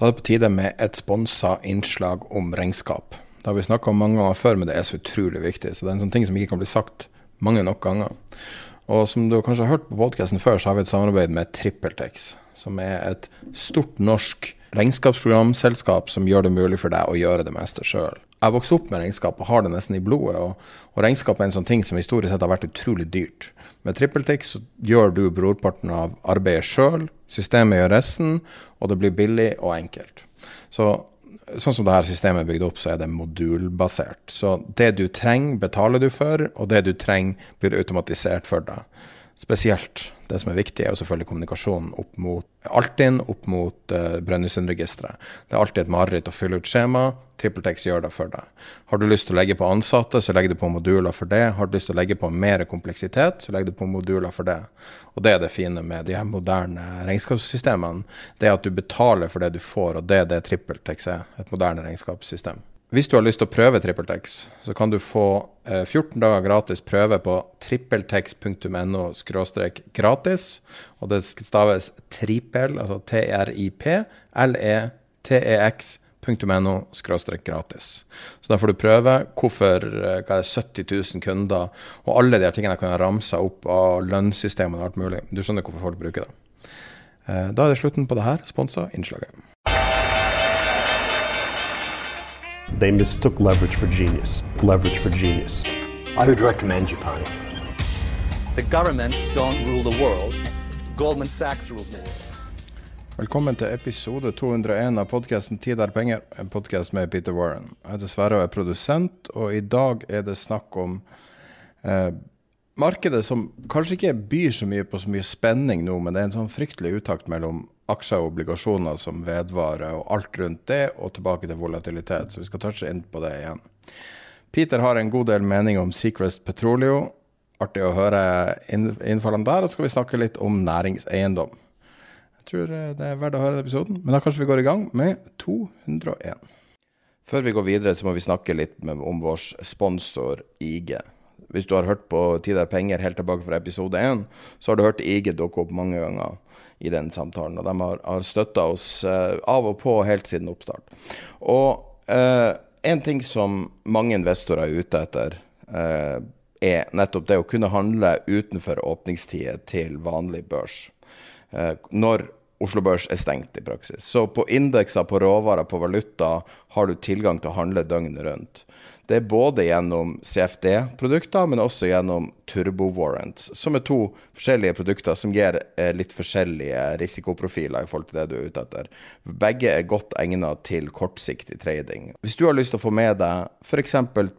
Da er det på tide med et sponsa innslag om regnskap. Det har vi snakka om mange ganger før, men det er så utrolig viktig. Så det er en sånn ting som ikke kan bli sagt mange nok ganger. Og som du kanskje har hørt på podkasten før, så har vi et samarbeid med TrippelTex, som er et stort norsk regnskapsprogramselskap som gjør det mulig for deg å gjøre det meste sjøl. Jeg har vokst opp med regnskap og har det nesten i blodet. Og, og regnskap er en sånn ting som historisk sett har vært utrolig dyrt. Med TrippelTix gjør du brorparten av arbeidet sjøl, systemet gjør resten, og det blir billig og enkelt. Så sånn som dette systemet er bygd opp, så er det modulbasert. Så det du trenger, betaler du for, og det du trenger, blir automatisert for deg. Spesielt det som er viktig, er jo selvfølgelig kommunikasjonen opp mot Altinn, opp mot uh, Brønnøysundregisteret. Det er alltid et mareritt å fylle ut skjema. TrippelTex gjør det for deg. Har du lyst til å legge på ansatte, så legger du på moduler for det. Har du lyst til å legge på mer kompleksitet, så legger du på moduler for det. Og det er det fine med de her moderne regnskapssystemene. Det er at du betaler for det du får, og det er det TrippelTex er. Et moderne regnskapssystem. Hvis du har lyst til å prøve TrippelTex, så kan du få eh, 14 dager gratis prøve på trippeltex.no gratis. Og det staves trippel, altså T-R-I-P-L-E-T-E-X.no gratis. Så da får du prøve hvorfor eh, hva er 70 000 kunder og alle de her tingene kan ramse opp av lønnssystemet og alt mulig. Du skjønner hvorfor folk bruker det. Eh, Da er det slutten på det her sponsa innslaget. They mistook leverage for genius. Leverage for genius. I would recommend Japan. The governments don't rule the world. Goldman Sachs rules the world. Velkommen til episode 201 av podkasten 'Tid er penger', en podkast med Peter Warren. Jeg heter Sverre og er produsent, og i dag er det snakk om eh, markedet som kanskje ikke byr så mye på så mye spenning nå, men det er en sånn fryktelig utakt mellom aksjer og obligasjoner som vedvarer, og alt rundt det, og tilbake til volatilitet. Så vi skal touche inn på det igjen. Peter har en god del mening om Secrest Petroleo. Artig å høre innfallene der. Og så skal vi snakke litt om næringseiendom. Jeg tror eh, det er verdt å høre den episoden, men da kanskje vi går i gang med 201. Før vi går videre, så må vi snakke litt om vår sponsor IG. Hvis du har hørt på Tid er penger helt tilbake fra episode 1, så har du hørt IG dukke opp mange ganger i den samtalen. Og de har, har støtta oss eh, av og på helt siden oppstart. Og eh, en ting som mange investorer er ute etter, eh, er nettopp det å kunne handle utenfor åpningstider til vanlig børs eh, når Oslo Børs er stengt i praksis. Så på indekser, på råvarer, på valuta har du tilgang til å handle døgnet rundt. Det er både gjennom CFD-produkter, men også gjennom turbo warrants, som er to forskjellige produkter som gir eh, litt forskjellige risikoprofiler i forhold til det du er ute etter. Begge er godt egnet til kortsiktig trading. Hvis du har lyst til å få med deg f.eks.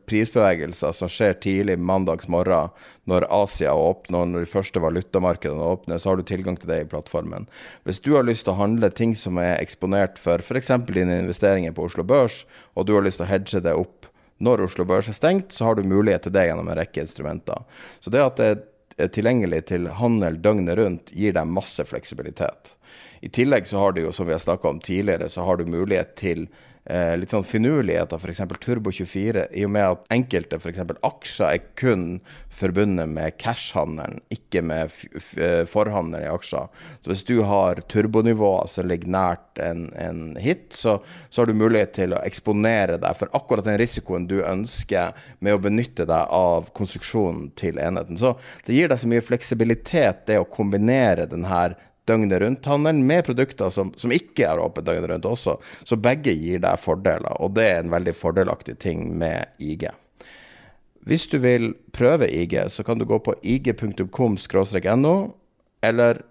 prisbevegelser som skjer tidlig mandags morgen, når Asia åpner, når de første valutamarkedene åpner, så har du tilgang til det i plattformen. Hvis du har lyst til å handle ting som er eksponert for f.eks. dine investeringer på Oslo Børs, og du har lyst til å hedge det opp når Oslo Børs er stengt, så har du mulighet til det gjennom en rekke instrumenter. Så det at det er tilgjengelig til handel døgnet rundt, gir deg masse fleksibilitet. I tillegg så har du jo, som vi har snakka om tidligere, så har du mulighet til eh, litt sånn finurligheter, f.eks. Turbo24, i og med at enkelte f.eks. aksjer er kun forbundet med cash-handelen, ikke med f f forhandel i aksjer. Så hvis du har turbonivåer som ligger nært en, en hit, så, så har du mulighet til å eksponere deg for akkurat den risikoen du ønsker med å benytte deg av konstruksjonen til enheten. Så det gir deg så mye fleksibilitet, det å kombinere den her døgnet rundt-handelen med produkter som, som ikke har åpent døgnet rundt også. Så begge gir deg fordeler, og det er en veldig fordelaktig ting med IG. Hvis du vil prøve IG, så kan du gå på ig.com-no, eller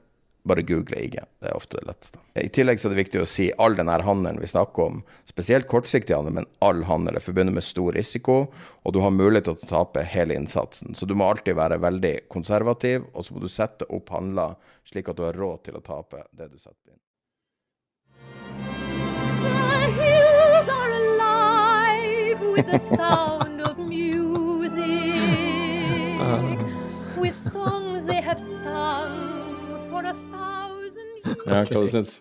bare google IG. Det er ofte det letteste. I tillegg så er det viktig å si all denne handelen vi snakker om, spesielt kortsiktig handel, men all handel er forbundet med stor risiko, og du har mulighet til å tape hele innsatsen. Så du må alltid være veldig konservativ, og så må du sette opp handler slik at du har råd til å tape det du setter inn. With the sound of music, with songs they have sung for a Ja, hva du syns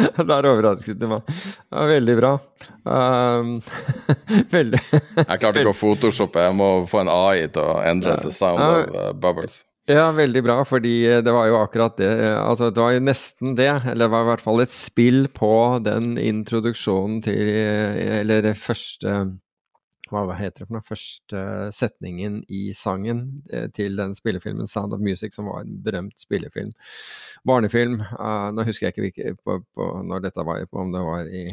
Der overrasket du meg. Ja, veldig bra. Um, veldig Jeg klarte ikke å photoshoppe, jeg må få en AI til å endre det til sound Ja. of uh, bubbles. Ja, veldig bra, fordi det var jo akkurat det. Altså, det var jo nesten det. Eller det var i hvert fall et spill på den introduksjonen til Eller det første Hva heter det for noe? Første setningen i sangen eh, til den spillefilmen 'Sound of Music', som var en berømt spillefilm. Barnefilm. Uh, nå husker jeg ikke hvilke, på, på, når dette var, om det var i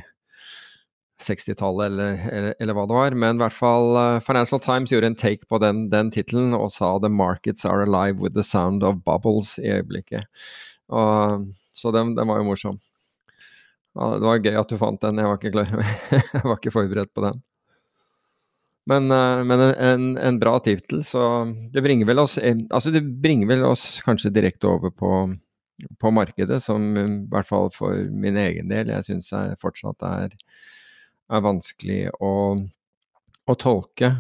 60-tallet eller, eller, eller hva det var. Men i hvert fall uh, Financial Times gjorde en take på den, den tittelen og sa 'The markets are alive with the sound of bubbles' i øyeblikket. Og, så den, den var jo morsom. Det var gøy at du fant den, jeg var ikke, jeg var ikke forberedt på den. Men, uh, men en, en bra tittel, så det bringer oss eh, Altså, det bringer vel oss kanskje direkte over på, på markedet, som i hvert fall for min egen del jeg syns fortsatt er er vanskelig å, å tolke.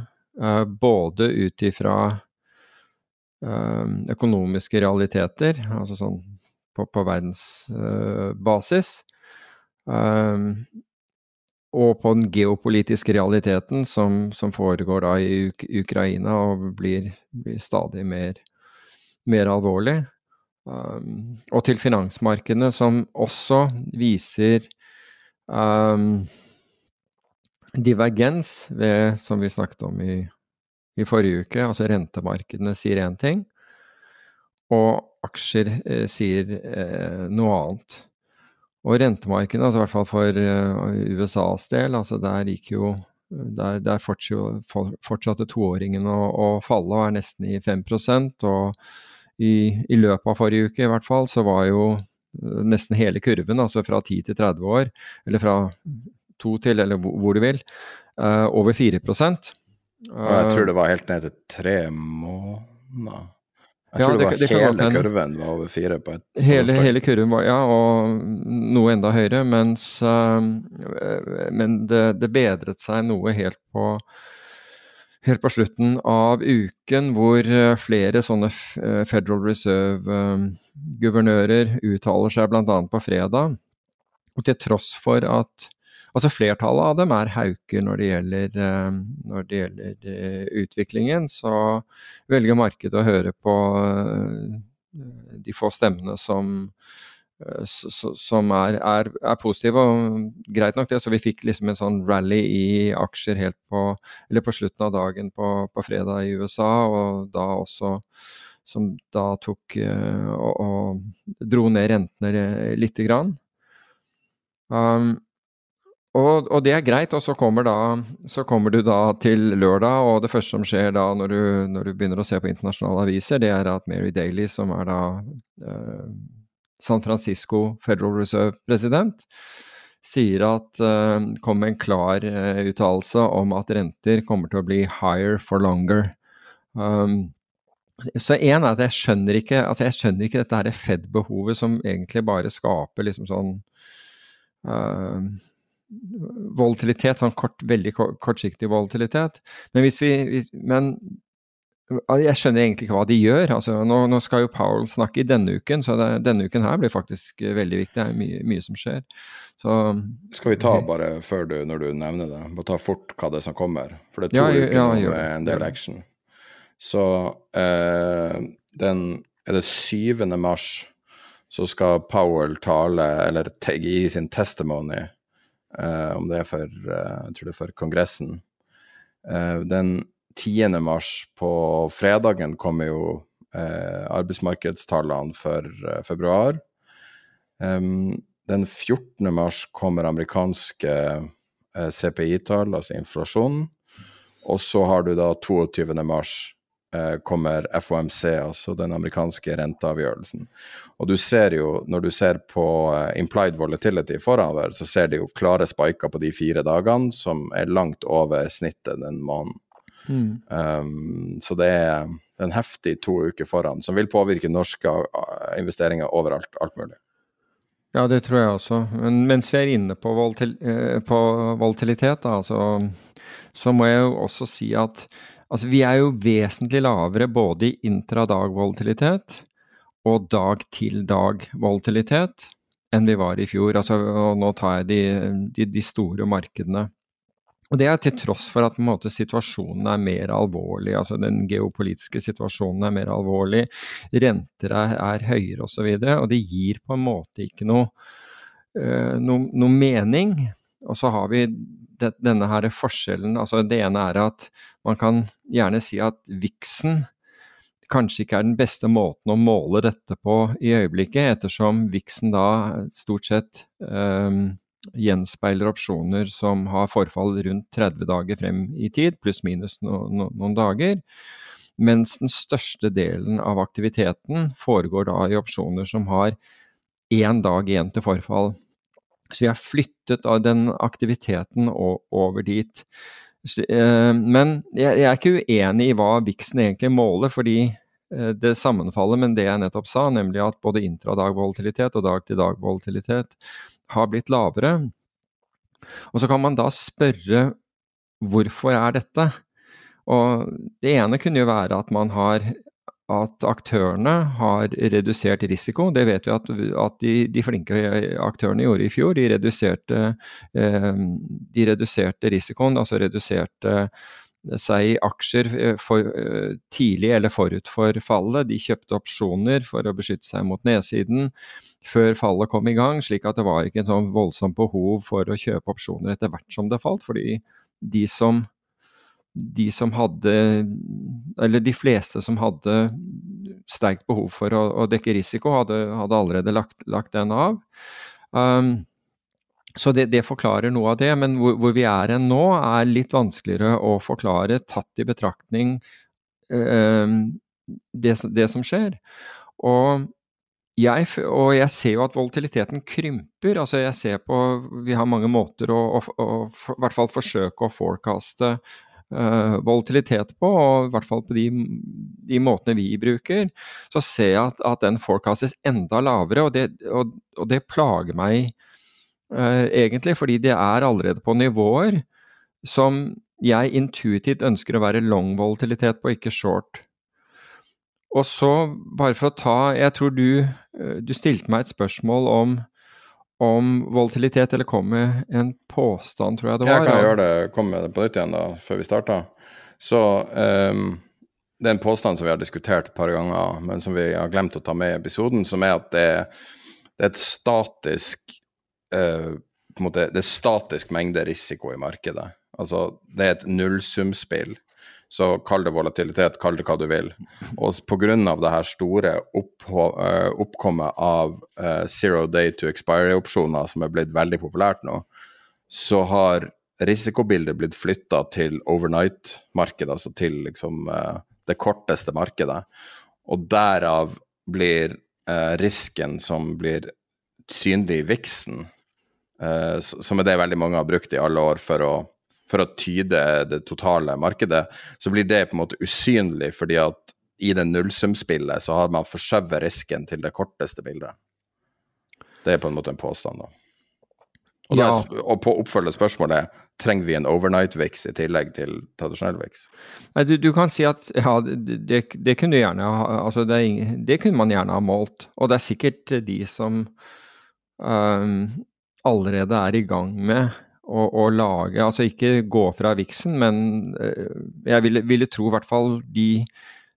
eh, både ut ifra eh, økonomiske realiteter, altså sånn på, på verdensbasis, og på den geopolitiske realiteten som, som foregår da i Uk Ukraina og blir, blir stadig mer, mer alvorlig. Um, og til finansmarkedene som også viser um, divergens ved, som vi snakket om i, i forrige uke, altså rentemarkedene sier én ting, og aksjer eh, sier eh, noe annet. Og rentemarkedet, altså i hvert fall for uh, USAs del, altså der gikk jo der, der fortsatte, toåringene toåringen å, å, falle og er nesten i 5% og i, i, løpet av forrige uke i hvert fall, så var jo nesten hele kurven, altså fra 10 til 30 år, eller fra 2 til, eller hvor du vil, uh, over 4 Og jeg tror det var helt ned til tre måneder. Jeg Ja, tror det, det- var hele det kurven var over fire på et Hele, hele kurven var, ja, og noe enda høyere, mens uh, Men det, det bedret seg noe helt på Helt på slutten av uken, hvor eh, flere sånne eh, Federal Reserve-guvernører uttaler seg bl.a. på fredag. Og til tross for at Altså flertallet av dem er hauker når det gjelder, eh, når det gjelder eh, utviklingen, så velger markedet å høre på eh, de få stemmene som, som er, er, er positive. Og greit nok det, så vi fikk liksom en sånn rally i aksjer helt på, eller på slutten av dagen på, på fredag i USA, og da også som da tok og, og dro ned rentene lite grann. Um, og, og det er greit, og så kommer, da, så kommer du da til lørdag, og det første som skjer da når du, når du begynner å se på internasjonale aviser, det er at Mary Daly, som er da eh, San Francisco Federal Reserve-president, sier at eh, kom med en klar eh, uttalelse om at renter kommer til å bli higher for longer. Um, så en er at jeg skjønner ikke altså jeg skjønner ikke dette Fed-behovet som egentlig bare skaper liksom sånn eh, volatilitet, sånn kort, veldig kort, kortsiktig volatilitet. Men hvis vi hvis, Men jeg skjønner egentlig ikke hva de gjør. Altså, nå, nå skal jo Powell snakke i denne uken, så det, denne uken her blir faktisk eh, veldig viktig. Det er mye, mye som skjer. Så Skal vi ta bare før du, når du nevner det, bare ta fort hva det er som kommer? For det er to Ja, uker ja, ja, med en del action. Så eh, den er det 7. mars så skal Powell tale, eller gi sin testimony, om det er for eh, Jeg tror det er for Kongressen. Eh, den 10. mars på fredagen kommer jo eh, arbeidsmarkedstallene for eh, februar. Den 14. mars kommer amerikanske eh, CPI-tall, altså inflasjonen. Og så har du da 22. mars eh, kommer FOMC, altså den amerikanske renteavgjørelsen. Og du ser jo, når du ser på eh, implied volatility forover, så ser du jo klare spiker på de fire dagene, som er langt over snittet den måneden. Mm. Um, så det er en heftig to uker foran, som vil påvirke norske uh, investeringer overalt. Alt mulig. Ja, det tror jeg også. Men mens vi er inne på, volatil, eh, på volatilitet, da, altså, så må jeg jo også si at altså, vi er jo vesentlig lavere både i intradag-volatilitet og dag-til-dag-volatilitet enn vi var i fjor. Altså, og nå tar jeg de, de, de store markedene. Og det er til tross for at måte, situasjonen er mer alvorlig, altså den geopolitiske situasjonen er mer alvorlig, renter er, er høyere osv. Og, så og det gir på en måte ikke noe, øh, no, noe mening. Og så har vi det, denne her forskjellen. altså Det ene er at man kan gjerne si at viksen kanskje ikke er den beste måten å måle dette på i øyeblikket, ettersom viksen da stort sett um, gjenspeiler opsjoner som har forfall rundt 30 dager frem i tid, pluss minus no, no, noen dager. Mens den største delen av aktiviteten foregår da i opsjoner som har én dag igjen til forfall. Så vi har flyttet den aktiviteten over dit. Eh, men jeg er ikke uenig i hva Vixen egentlig måler, fordi Eh, det sammenfaller med det jeg nettopp sa, nemlig at både intradag-volatilitet og dag-til-dag-volatilitet har blitt lavere. Og så kan man da spørre hvorfor er dette? Og det ene kunne jo være at man har at aktørene har redusert risiko. Det vet vi at, at de, de, flinke aktørene gjorde i fjor. De reduserte, eh, de reduserte risikoen, altså reduserte seg i aksjer eh, for, tidlig eller forut for fallet. De kjøpte opsjoner for å beskytte seg mot nedsiden før fallet kom i gang, slik at det var ikke en sånn voldsomt behov for å kjøpe opsjoner etter hvert som det falt. fordi de som, de som hadde, eller de fleste som hadde sterkt behov for å, å dekke risiko, hadde, hadde allerede lagt, lagt, den av. Um, så det, det, forklarer noe av det, men hvor, hvor, vi er hen nå, er litt vanskeligere å forklare, tatt i betraktning øh, det, det, som skjer. Og jeg, og jeg, ser jo at volatiliteten krymper. altså jeg ser på, Vi har mange måter å, å, å, å hvert fall forsøke å forecaste uh, volatilitet på, og i hvert fall på de, de, måtene vi bruker, så ser jeg at, at den forecastes enda lavere, og det, og, og det plager meg uh, egentlig, fordi det er allerede på nivåer som jeg intuitivt ønsker å være long volatilitet på, ikke short. Og så, bare for å ta Jeg tror du, eh, du stilte meg et spørsmål om, om volatilitet, eller kom med en påstand, tror jeg det var. Jeg kan gjøre det, komme med det på nytt igjen da, før vi starter. Så um, det er en påstand som vi har diskutert et par ganger, men som vi har glemt å ta med i episoden, som er at det, det er et statisk uh, på en måte, det er statisk mengde risiko i markedet. Altså, det er et nullsumspill. Så kall det volatilitet, kall det hva du vil. Og pga. det her store uh, oppkommet av uh, zero day to expiry-opsjoner, som er blitt veldig populært nå, så har risikobildet blitt flytta til overnight-markedet, altså til liksom uh, det korteste markedet. Og derav blir risken som blir synlig i viksen, som er det veldig mange har brukt i alle år for å, for å, tyde det totale markedet, så blir det på en måte usynlig, fordi at i det nullsumspillet så har man forskjøvet risken til det korteste bildet. Det er på en måte en påstand, da. Og, ja. da, og på oppfølge spørsmålet, trenger vi en overnight-vix i tillegg til tradisjonell vix? Du, du, kan si at ja, det, det kunne gjerne altså det, det, kunne man gjerne ha målt. Og det er sikkert de som um, allerede er i gang med å, å lage Altså ikke gå fra viksen, men eh, jeg ville, ville tro i hvert fall de,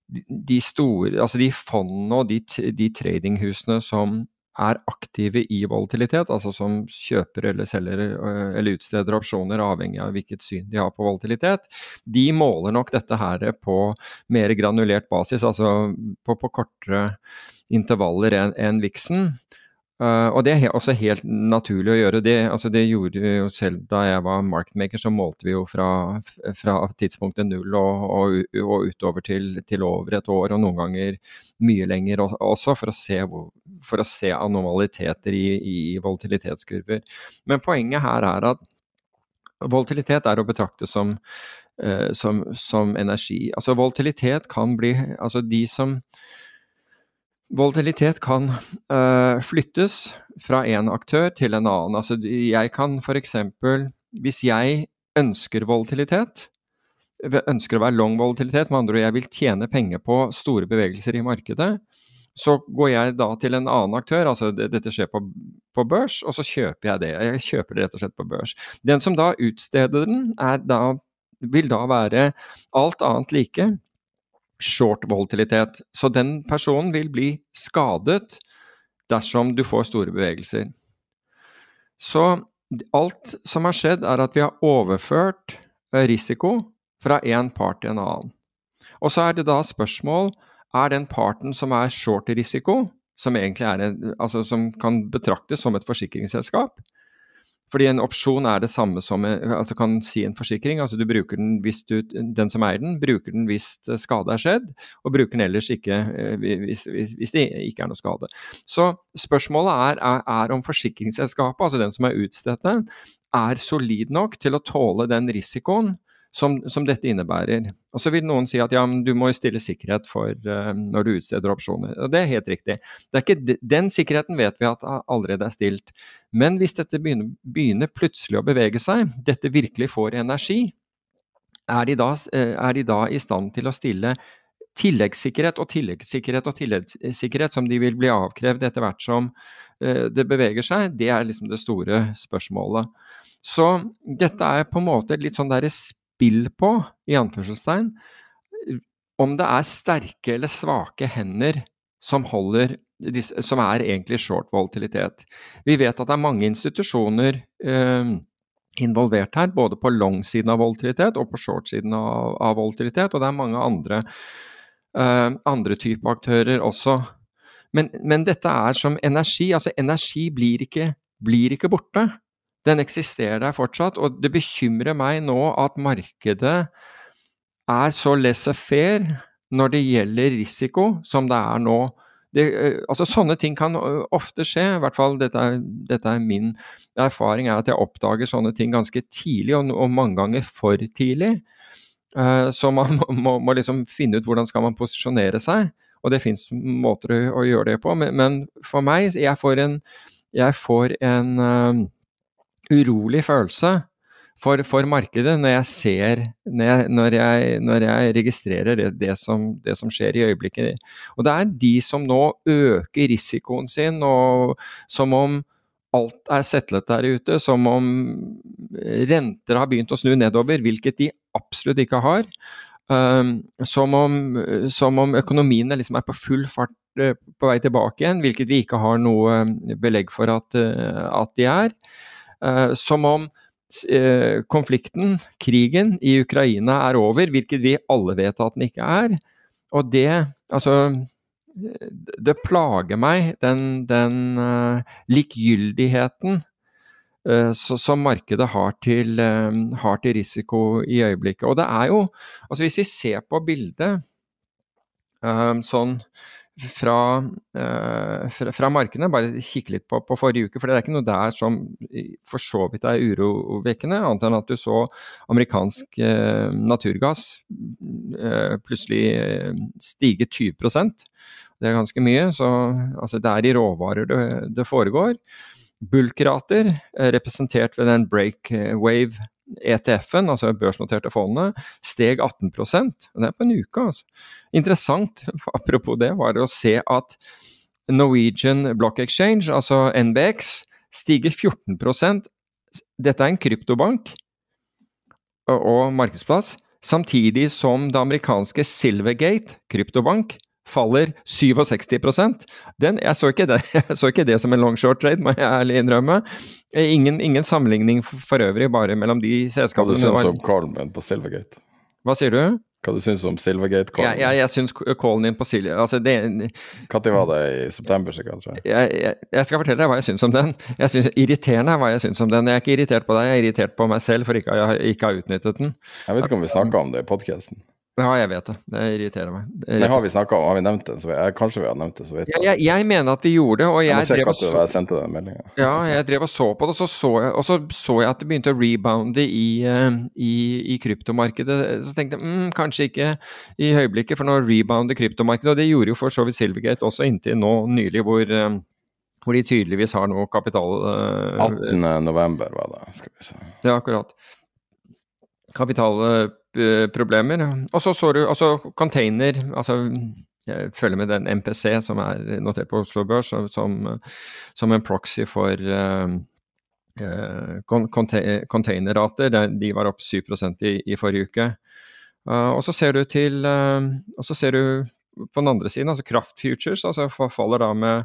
de store Altså de fondene og de, de tradinghusene som er aktive i volatilitet, altså som kjøper eller selger øh, eller utsteder opsjoner avhengig av hvilket syn de har på volatilitet, de måler nok dette her på mer granulert basis, altså på, på kortere intervaller enn en Vixen. Uh, og det er også helt naturlig å gjøre. Det, altså det gjorde jo selv da jeg var marketmaker, så målte vi jo fra, fra tidspunktet null og, og, og utover til, til, over et år, og noen ganger mye lenger også, for å se, for å se anomaliteter i, i, volatilitetskurver. Men poenget her er at volatilitet er å betrakte som, uh, som, som energi. Altså volatilitet kan bli Altså de som Volatilitet kan uh, flyttes fra en aktør til en annen. Altså, jeg kan f.eks. Hvis jeg ønsker volatilitet, ønsker å være long volatilitet, med andre ord jeg vil tjene penger på store bevegelser i markedet, så går jeg da til en annen aktør, altså dette skjer på, på, børs, og så kjøper jeg det. Jeg kjøper det rett og slett på børs. Den som da utsteder den, da, vil da være alt annet like short volatilitet. Så den personen vil bli skadet dersom du får store bevegelser. Så alt som har skjedd, er at vi har overført eh, risiko fra én part til en annen. Og så er det da spørsmål er den parten som er short risiko, som en, altså som kan betraktes som et forsikringsselskap, fordi en opsjon er det samme som altså kan si en forsikring. altså du bruker Den hvis du, den som eier den, bruker den hvis skade er skjedd, og bruker den ellers ikke eh, hvis, hvis, hvis det ikke er noe skade. Så spørsmålet er, er, er om forsikringsselskapet, altså den som er utstedt er solid nok til å tåle den risikoen som, som, dette innebærer. Og Så vil noen si at ja, men du må stille sikkerhet for uh, når du utsteder opsjoner. Og Det er helt riktig. Er ikke, den sikkerheten vet vi at allerede er stilt. Men hvis dette begynner, begynner plutselig å bevege seg, dette virkelig får energi, er de, da, eh, er de da i stand til å stille tilleggssikkerhet og tilleggssikkerhet og tilleggssikkerhet som de vil bli avkrevd etter hvert som uh, det beveger seg, det er liksom det store spørsmålet. Så dette er på en måte litt sånn derre spill på, i anførselstegn, om det er sterke eller svake hender som holder som er egentlig short volatilitet. Vi vet at det er mange institusjoner eh, involvert her, både på long-siden av volatilitet og på short-siden av, av, volatilitet, og det er mange andre, eh, andre typer aktører også. Men, men, dette er som energi. Altså energi blir ikke, blir ikke borte. Den eksisterer der fortsatt, og det bekymrer meg nå at markedet er så laissez-faire når det gjelder risiko som det er nå. Det, eh, altså Sånne ting kan eh, ofte skje, i hvert fall dette er, dette er, min erfaring, er at jeg oppdager sånne ting ganske tidlig, og, og mange ganger for tidlig. Uh, så man må, må, liksom finne ut hvordan skal man posisjonere seg, og det fins måter å, å, gjøre det på. Men, men, for meg, jeg får en, jeg får en uh, urolig følelse for, for markedet når jeg ser Når jeg, når jeg, når jeg registrerer det, det, som, det, som, skjer i øyeblikket. Og det er de som nå øker risikoen sin, og som om alt er settlet der ute, som om renter har begynt å snu nedover, hvilket de absolutt ikke har. Um, som, om, som om økonomiene liksom er på full fart uh, på vei tilbake igjen, hvilket vi ikke har noe belegg for at, uh, at de er. Eh, som om eh, konflikten, krigen i Ukraina er over, hvilket vi alle vet at den ikke er. Og det, altså Det plager meg, den, den uh, likegyldigheten uh, som markedet har til, har til, risiko i øyeblikket. Og det er jo Altså hvis vi ser på bildet sånn fra, uh, fra, fra, markedene. Bare kikke litt på, på, forrige uke, for det er ikke noe der som for så vidt er urovekkende, annet enn at du så amerikansk uh, naturgass uh, plutselig stige 20% Det er ganske mye. så altså, Det er i råvarer det, det foregår. Bulkrater, representert ved den breakwave ETF-en, altså børsnoterte fondet, steg 18 og Det er på en uke, altså. Interessant, apropos det, var det å se at Norwegian Block Exchange, altså NBX, stiger 14% Dette er en kryptobank og markedsplass. Samtidig som det amerikanske Silvergate kryptobank faller 67% den, jeg, så ikke det, jeg så ikke det som en long short trade, må jeg ærlig innrømme. Ingen, ingen sammenligning for, for øvrig, bare mellom de selskapene. Hva du syns du om callen Coleman på Silvergate? Hva sier du? Hva du syns om Silvergate Jeg, Coleman? jeg, jeg syns callen din på Silje altså det, Når var det? I september, sikkert? jeg. jeg, jeg, jeg skal fortelle deg hva jeg syns om den. Jeg synes, Irriterende er hva jeg syns om den. Jeg er ikke irritert på deg, jeg er irritert på meg selv for ikke å ha utnyttet den. Jeg vet ikke om vi snakka om det i podkasten. Ja, jeg vet det. Det irriterer meg. Det har vi snakket om, har vi nevnt det? Så jeg, kanskje vi har nevnt det, så vet jeg, jeg, jeg mener at vi gjorde det, og Jeg jeg drev og så sendte den. Ja, jeg drev og så på det, og så så og så så jeg at det begynte å rebounde i, eh, i, i kryptomarkedet. Så tenkte jeg mm, kanskje ikke i høyblikket, for nå rebounder kryptomarkedet. Og det gjorde jo for så vidt Silvergate også inntil nå nylig, hvor, eh, hvor de tydeligvis har noe kapital... Uh, 18. november var det, skal vi se. Ja, akkurat. Kapitalproblemer. Og så så du altså container altså jeg følger med den MPC som er notert på Oslo Børs som, som, en proxy for uh, eh, containerrater. De var opp 7 i, i forrige uke. Uh, og så ser du til uh, Og så ser du på den andre siden, altså kraftfutures, altså faller da med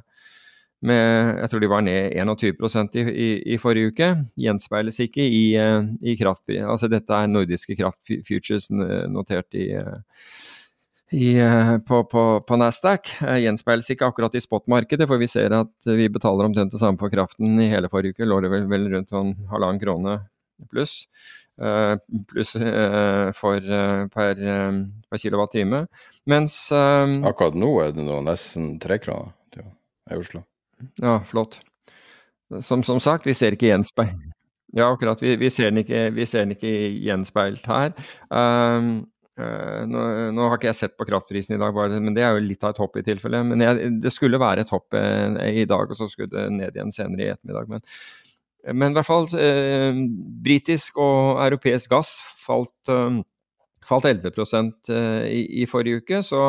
med Jeg tror de var ned 21 i, i, i forrige uke. Gjenspeiles ikke i, eh, i kraftpris. Altså dette er nordiske kraftfutures notert i, eh, i, eh, på, på, på Nasdaq. Gjenspeiles ikke akkurat i spotmarkedet, for vi ser at vi betaler omtrent det samme for kraften i hele forrige uke. Lå det vel, vel rundt sånn halvannen krone pluss. Uh, pluss uh, for uh, per, per kilowattime. Mens Akkurat nå er det nå nesten tre kroner i Oslo. Ja, flott. Som, som sagt, vi ser ikke gjenspeilt Ja, akkurat. Vi, vi, ser den ikke, vi ser den ikke gjenspeilt her. Um, uh, nå, nå har ikke jeg sett på kraftprisen i dag, bare, men det er jo litt av et hopp i tilfelle. Men jeg, det skulle være et hopp eh, i dag, og så skulle det ned igjen senere i ettermiddag. Men, men i hvert fall eh, britisk og europeisk gass falt, falt 11 eh, i, i forrige uke, så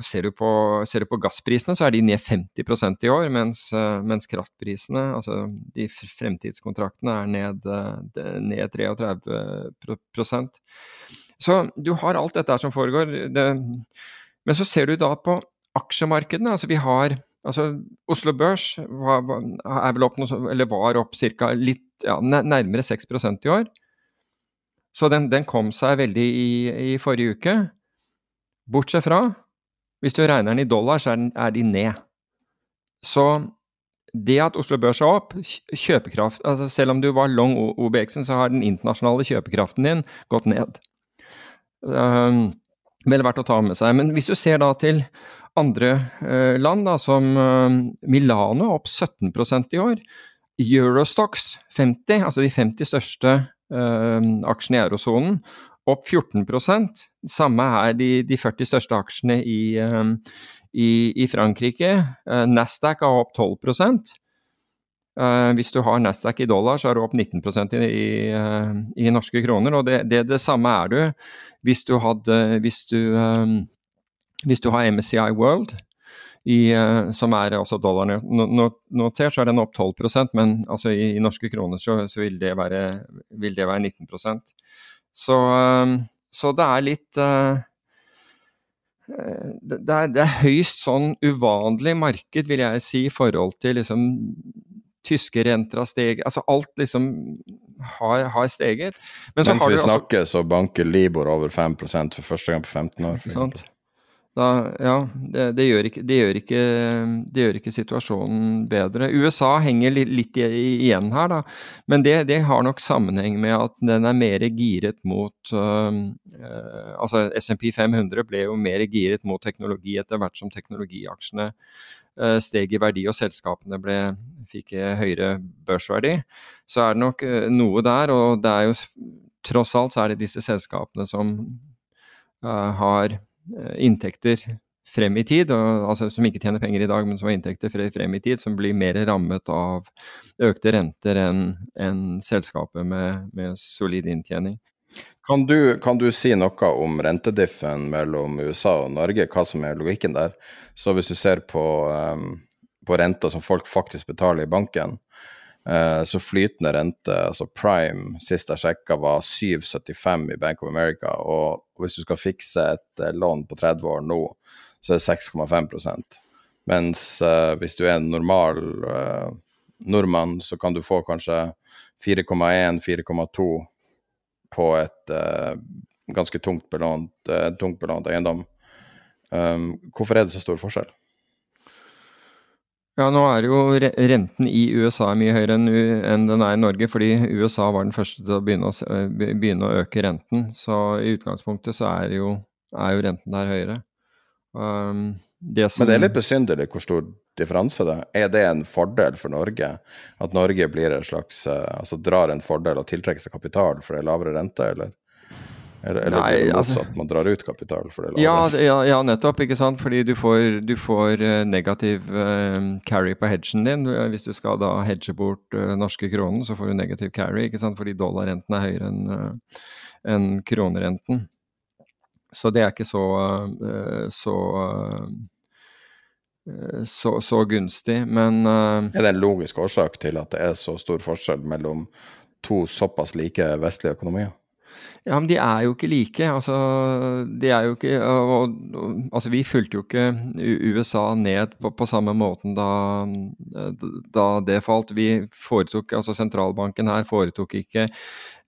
Ser du, på, ser du på gassprisene, så er de ned 50% i år, mens, eh, mens kraftprisene, altså de fremtidskontraktene, er ned, eh, ned 33 prosent. Så du har alt dette som foregår. Det, men så ser du da på aksjemarkedene. Altså vi har altså Oslo Børs var, var, opp opp cirka litt ja, nærmere 6% i år. Så den, den kom seg veldig i, i forrige uke. Bortsett fra hvis du regner den i dollar, så er, de ned. Så det at Oslo Børs er opp, kjøpekraft altså Selv om du var long OBX-en, så har den internasjonale kjøpekraften din gått ned. Um, vel verdt å ta med seg. Men hvis du ser da til andre uh, land, da, som uh, Milano opp 17% i år. Eurostox 50, altså de 50 største uh, aksjene i eurosonen, opp 14% Samme er de, de 40 største aksjene i, eh, i, i Frankrike. Eh, Nasdaq er opp 12 Eh, hvis du har Nasdaq i dollar, så er du opp 19 i, i, eh, i norske kroner. Og det, det, det samme er du hvis du, hadde, hvis du, eh, hvis du har MSCI World, i, som er også dollarnotert, så er den opp 12% men altså i norske kroner så, så vil, det være, vil det være 19 Så, eh, så det er litt eh, eh, det er, det er høyst sånn uvanlig marked, vil jeg si, i forhold til liksom tyske renter har steget Altså alt liksom har, har steget. Men så Mens har vi du altså- snakker, så banker Libor over 5 for første gang på 15 år. Sant. Da, ja, det, det, gjør ikke, det, gjør ikke, det gjør ikke situasjonen bedre. USA henger litt igjen her, da. Men det, har nok sammenheng med at den er mer giret mot øh, øh, Altså SMP 500 ble jo mer giret mot teknologi etter hvert som teknologiaksjene øh, steg i verdi og selskapene ble, fikk høyere børsverdi. Så er det nok øh, noe der, og det er jo tross alt så er det disse selskapene som øh, har inntekter frem i tid, og, altså som ikke tjener penger i dag, men som har inntekter frem i tid, som blir mer rammet av økte renter enn en selskapet med, med solid inntjening. Kan du, kan du si noe om rentediffen mellom USA og Norge, hva som er logikken der? Så hvis du ser på, um, på renta som folk faktisk betaler i banken, Eh, så flytende rente, altså prime, sist jeg sjekka, var 7,75 i Bank of America. Og hvis du skal fikse et eh, lån på 30 år nå, så er det 6,5 Mens uh, hvis du er en normal uh, nordmann, så kan du få kanskje 4,1-4,2 på et uh, ganske tungt belånt, eh, tungt belånt eiendom. Um, hvorfor er det så stor forskjell? Ja, nå er jo renten i USA mye høyere enn, den er i Norge, fordi USA var den første til å begynne å, begynne å øke renten. Så i utgangspunktet så er jo, er jo renten der høyere. Um, det som, Men det er litt besynderlig hvor stor differanse det er. Er det en fordel for Norge? At Norge blir en slags, altså drar en fordel og tiltrekker seg kapital for det er lavere rente, eller? Eller, eller Nei, blir det altså- man drar ut kapital for det Ja, altså, ja, ja, nettopp. ikke sant? Fordi du får, du får eh, negativ eh, carry på hedgen din. Hvis du skal da hedge bort eh, norske kronen, så får du negativ carry, ikke sant? fordi dollarrenten er høyere enn enn kronerenten. Så det er ikke så så, så, så gunstig. Men Er det en logisk årsak til at det er så stor forskjell mellom to såpass like vestlige økonomier? Ja, men de er jo ikke like. Altså, de er jo ikke og, og, Altså, vi fulgte jo ikke USA ned på, på samme måten da, da det falt. Vi foretok, altså Sentralbanken her foretok ikke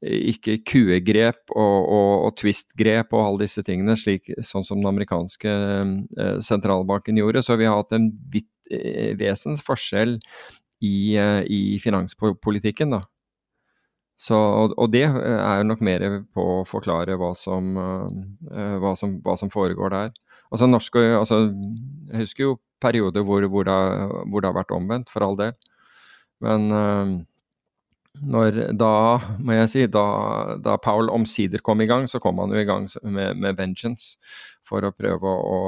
ikke QE-grep og, og, og twist-grep og alle disse tingene, slik, sånn som den amerikanske eh, sentralbanken gjorde. Så vi har hatt en vidt, eh, vesens forskjell i, eh, i finanspolitikken, da. Så, og, og det eh, er jo nok mer på å forklare hva som, eh, hva som, hva som foregår der. Altså norske, altså, Jeg husker jo perioder hvor, hvor, det, hvor det har vært omvendt, for all del. Men eh, når, da, må jeg si, da, da Paul omsider kom i gang, så kom han jo i gang med, med vengeance for å prøve å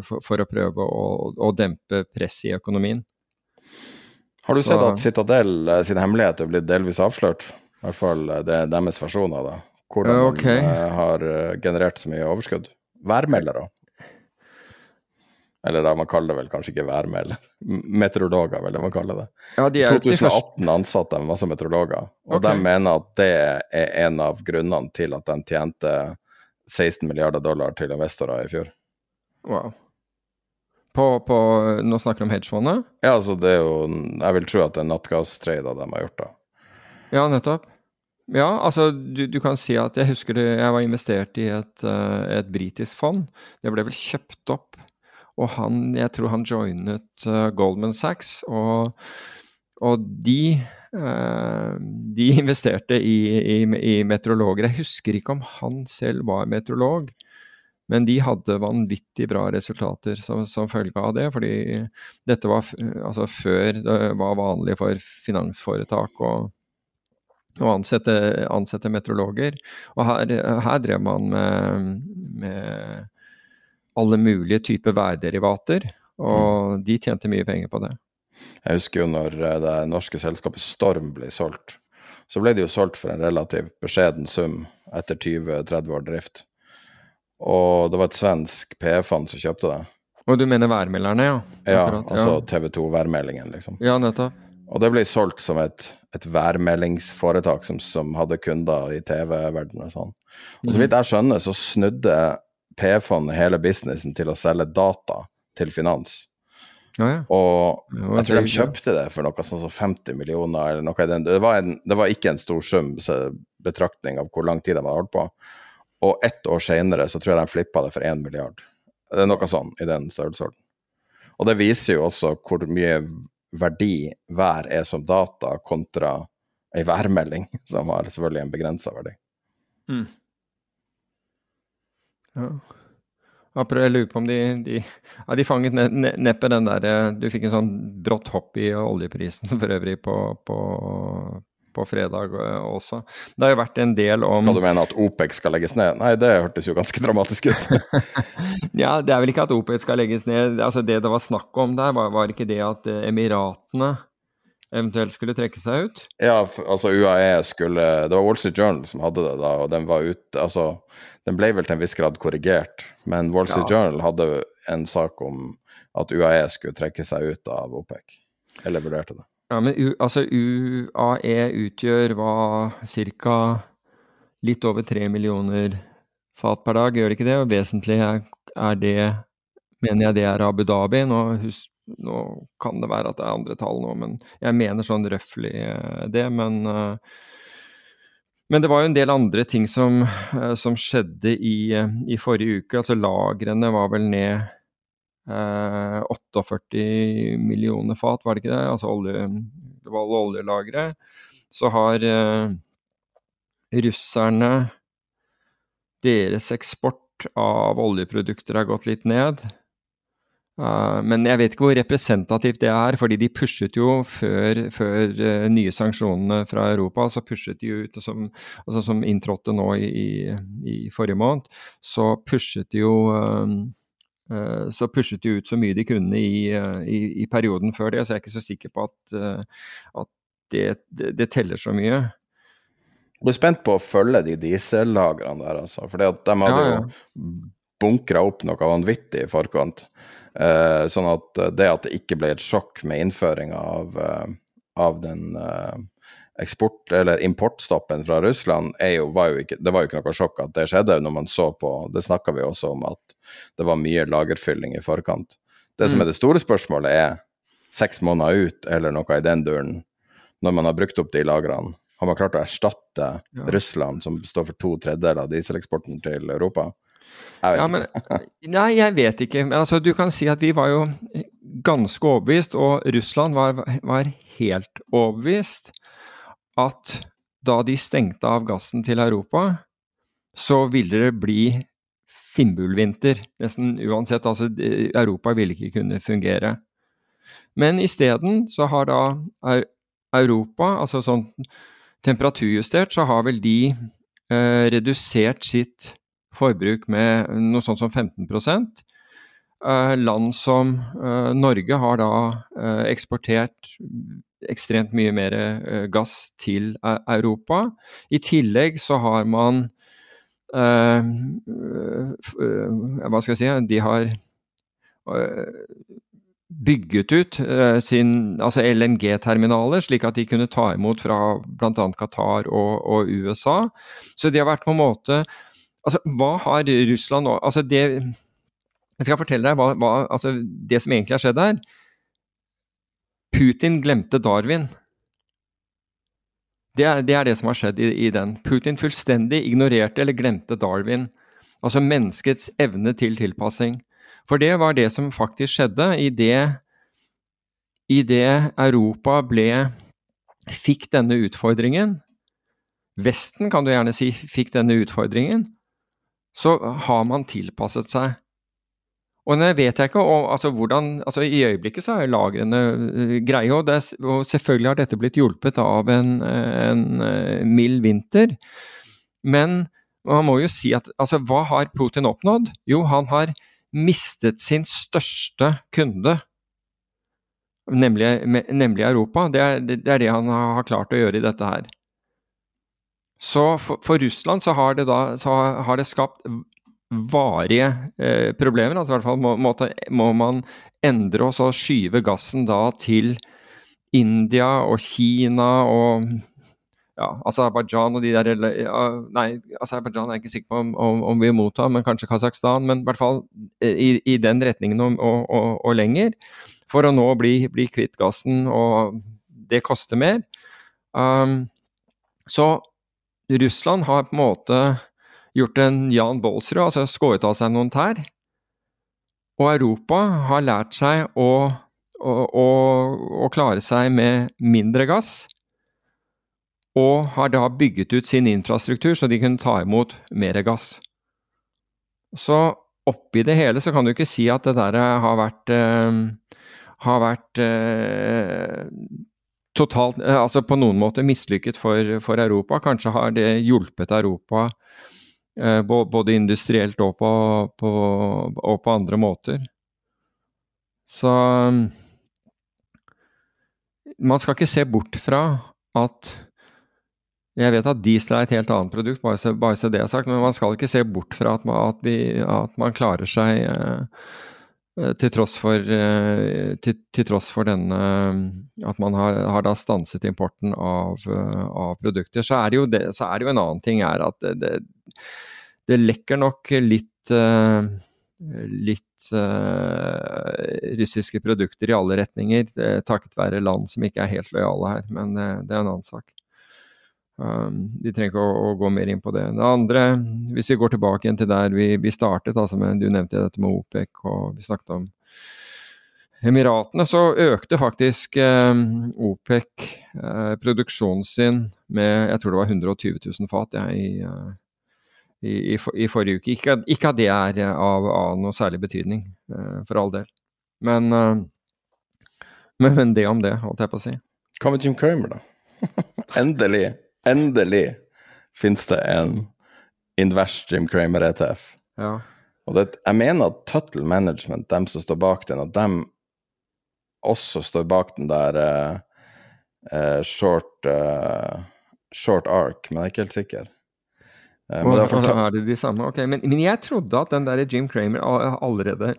for, for å prøve å, å dempe presset i økonomien. Har du Så- sett at Citadel eh, sin hemmelighet er blitt delvis avslørt? I hvert fall eh, det er deres versjon av det. Hvordan Ja, okay. eh, har generert så mye overskudd. Værmeldere. Eller da man kaller det vel kanskje ikke værmelder. Meteorologer, vil man kalle det. Ja, de er jo ikke de første 2018 ansatte de masse meteorologer, og okay. de mener at det er en av grunnene til at de tjente 16 milliarder dollar til investorer i fjor. Wow. På, på, nå snakker du om hedgefondet? Ja, altså det er jo Jeg vil tro at det er nattgasstrader de har gjort, da. Ja, nettopp. Ja, altså du, du kan si at jeg husker det, jeg var investert i et, eh, et britisk fond. Det ble vel kjøpt opp. Og han, jeg tror han joinet eh, Goldman Sachs, og, og de eh, de investerte i, i, i meteorologer. Jeg husker ikke om han selv var meteorolog, men de hadde vanvittig bra resultater som, som følge av det. Fordi dette var altså før det var vanlig for finansforetak å å ansette, ansette meteorologer. Og her, her drev man med, med alle mulige typer værderivater, og de tjente mye penger på det. Jeg husker jo når eh, det norske selskapet Storm ble solgt. Så ble det jo solgt for en relativt beskjeden sum etter 20-30 år drift. Og det var et svensk PF-fond som kjøpte det. Og du mener værmelderne, ja? Ja, altså altså TV 2-værmeldingen, liksom. Ja, nettopp. Og det ble solgt som et, et værmeldingsforetak som, som hadde kunder i TV-verdenen og sånn. Og så vidt jeg skjønner, så snudde PF-fond hele businessen til å selge data til finans. Ja, ja. Og jeg tror de kjøpte det for noe sånn som 50 millioner, eller noe i den. Det var, en, det var ikke en stor sum, betraktning av hvor lang tid de hadde holdt på. Og ett år senere så tror jeg de flippa det for én milliard. Det er noe sånn i den størrelsesorden. Og det viser jo også hvor mye verdi vær er som data, kontra ei værmelding, som har selvfølgelig en begrensa verdi. Mm. Ja. Jeg prøver- å lurer på om de, de, ja, de fanget ne, ne, neppe den der eh, Du fikk en sånn brått hopp i oljeprisen for øvrig på, på, på fredag eh, også. Det har jo vært en del om Hva du mener at OPEC skal legges ned? Nei, det hørtes jo ganske dramatisk ut. Ja, det er vel ikke at OPEC skal legges ned. Altså Det det var snakk om der, var, var ikke det at eh, Emiratene eventuelt skulle trekke seg ut? Ja, altså UAE skulle Det var Wall Street Journal som hadde det da, og den var ute Altså, den ble vel til en viss grad korrigert, men Wall Street Ja. Journal hadde en sak om at UAE skulle trekke seg ut av OPEC. Eller vurderte det. Ja, men U, altså UAE utgjør hva ca. litt over tre millioner fat per dag, gjør det ikke det? Og vesentlig er, det Mener jeg det er Abu Dhabi? Nå, hus, nå, kan det være at det er andre tall nå, men jeg mener sånn røftlig eh, det. Men, uh, men det var jo en del andre ting som, uh, som skjedde i, i, forrige uke. Altså lagrene var vel ned 48 millioner fat, var det ikke det? Altså olje, det var oljelagre. Så har russerne Deres eksport av oljeprodukter har gått litt ned. Uh, men jeg vet ikke hvor representativt det er, fordi de pushet jo før, før uh, nye sanksjonene fra Europa, så pushet de ut, som, altså som inntrådte nå i, i, i, forrige måned, så pushet de jo uh, så pushet de ut så mye de kunne i, i, perioden før det, så jeg er ikke så sikker på at, at det, det, det, teller så mye. Du er spent på å følge de diesellagrene der, altså. For de hadde ja, ja. jo bunkra opp noe vanvittig i forkant. Sånn at det at det ikke ble et sjokk med innføringa av, av, den eksport- eller importstoppen fra Russland, jo, var jo ikke, det var jo ikke noe sjokk at det skjedde når man så på Det snakka vi også om, at det var mye lagerfylling i forkant. Det mm. som er det store spørsmålet, er seks måneder ut, eller noe i den duren, når man har brukt opp de lagrene. Har man klart å erstatte ja. Russland, som står for to tredjedeler av dieseleksporten til Europa? Jeg vet ja, men, nei, jeg vet ikke. Men altså, du kan si at vi var jo ganske overbevist, og Russland var, var helt overbevist, at da de stengte av gassen til Europa, så ville det bli finnbullvinter. Nesten uansett. Altså, Europa ville ikke kunne fungere. Men isteden så har da Europa, altså sånn temperaturjustert, så har vel de eh, redusert sitt forbruk med noe sånt som 15 eh, Land som eh, Norge har da eh, eksportert ekstremt mye mer gass til Europa. I tillegg så har man Hva skal jeg si De har bygget ut sin, altså LNG-terminaler, slik at de kunne ta imot fra bl.a. Qatar og, og, USA. Så de har vært på en måte Altså, hva har Russland nå Altså, det Jeg skal fortelle deg hva, hva altså, det som egentlig har skjedd her. Putin glemte Darwin. Det er, det er det, som har skjedd i, i, den. Putin fullstendig ignorerte eller glemte Darwin. Altså menneskets evne til tilpassing. For det var det som faktisk skjedde i det, i det Europa ble fikk denne utfordringen. Vesten, kan du gjerne si, fikk denne utfordringen så har man tilpasset seg. Og nå vet jeg ikke og, altså, hvordan altså I øyeblikket så er lagrene uh, greie, og, det, og, selvfølgelig har dette blitt hjulpet av en, en uh, mild vinter. Men man må jo si at altså, hva har Putin oppnådd? Jo, han har mistet sin største kunde, nemlig, nemlig Europa. Det er, det er, det han har klart å gjøre i dette her. Så for, for Russland så har det, da, har det skapt varige eh, problemer. altså i hvert fall må, må, må man endre og så skyve gassen da til India og Kina og ja, Aserbajdsjan og de der Nei, Aserbajdsjan er jeg ikke sikker på om, om, om vi mottar, men kanskje Kasakhstan. Men i hvert fall eh, i, i den retningen og, og, og, og, lenger. For å nå bli, bli kvitt gassen, og det koster mer. Um, så Russland har på en måte gjort en Jan Baalsrud, altså skåret av seg noen tær. Og Europa har lært seg å, å, å, å, klare seg med mindre gass. Og har da bygget ut sin infrastruktur så de kunne ta imot mer gass. Så oppi det hele så kan du ikke si at det der har vært, eh, har vært eh, totalt, eh, altså på noen måte mislykket for, for, Europa. Kanskje har det hjulpet Europa eh, både industrielt og på, på, og på, andre måter. Så man skal ikke se bort fra at Jeg vet at diesel er et helt annet produkt, bare så, bare så det er sagt, men man skal ikke se bort fra at man, at vi, at man klarer seg eh, Eh, til tross for, eh, til, til tross for denne At man har, har da stanset importen av, eh, av, produkter. Så er, det jo det, så er det jo en annen ting er at det, det, det lekker nok litt litt uh, russiske produkter i alle retninger, takket være land som ikke er helt lojale her. Men det, det er en annen sak. Um, de trenger ikke å, å, gå mer inn på det. Det andre, hvis vi går tilbake igjen til der vi, vi startet, altså med, du nevnte dette med OPEC og vi snakket om Emiratene, så økte faktisk eh, OPEC eh, produksjonen sin med jeg tror det var 120 000 fat ja, i, uh, i, i, for, i, forrige uke. Ikke, ikke, at det er av, av noe særlig betydning, eh, for all del. Men, uh, men, men, det om det, holdt jeg på å si. Hva med Jim Kramer, da? Endelig endelig finnes det en invers Jim Kramer ETF. Ja. Og det, jeg mener at Tuttle Management, dem som står bak den, at dem også står bak den der uh, uh, short, uh, short arc, men jeg er ikke helt sikker. Uh, og, og er det de samme? Ok, men, men, jeg trodde at den der Jim Cramer allerede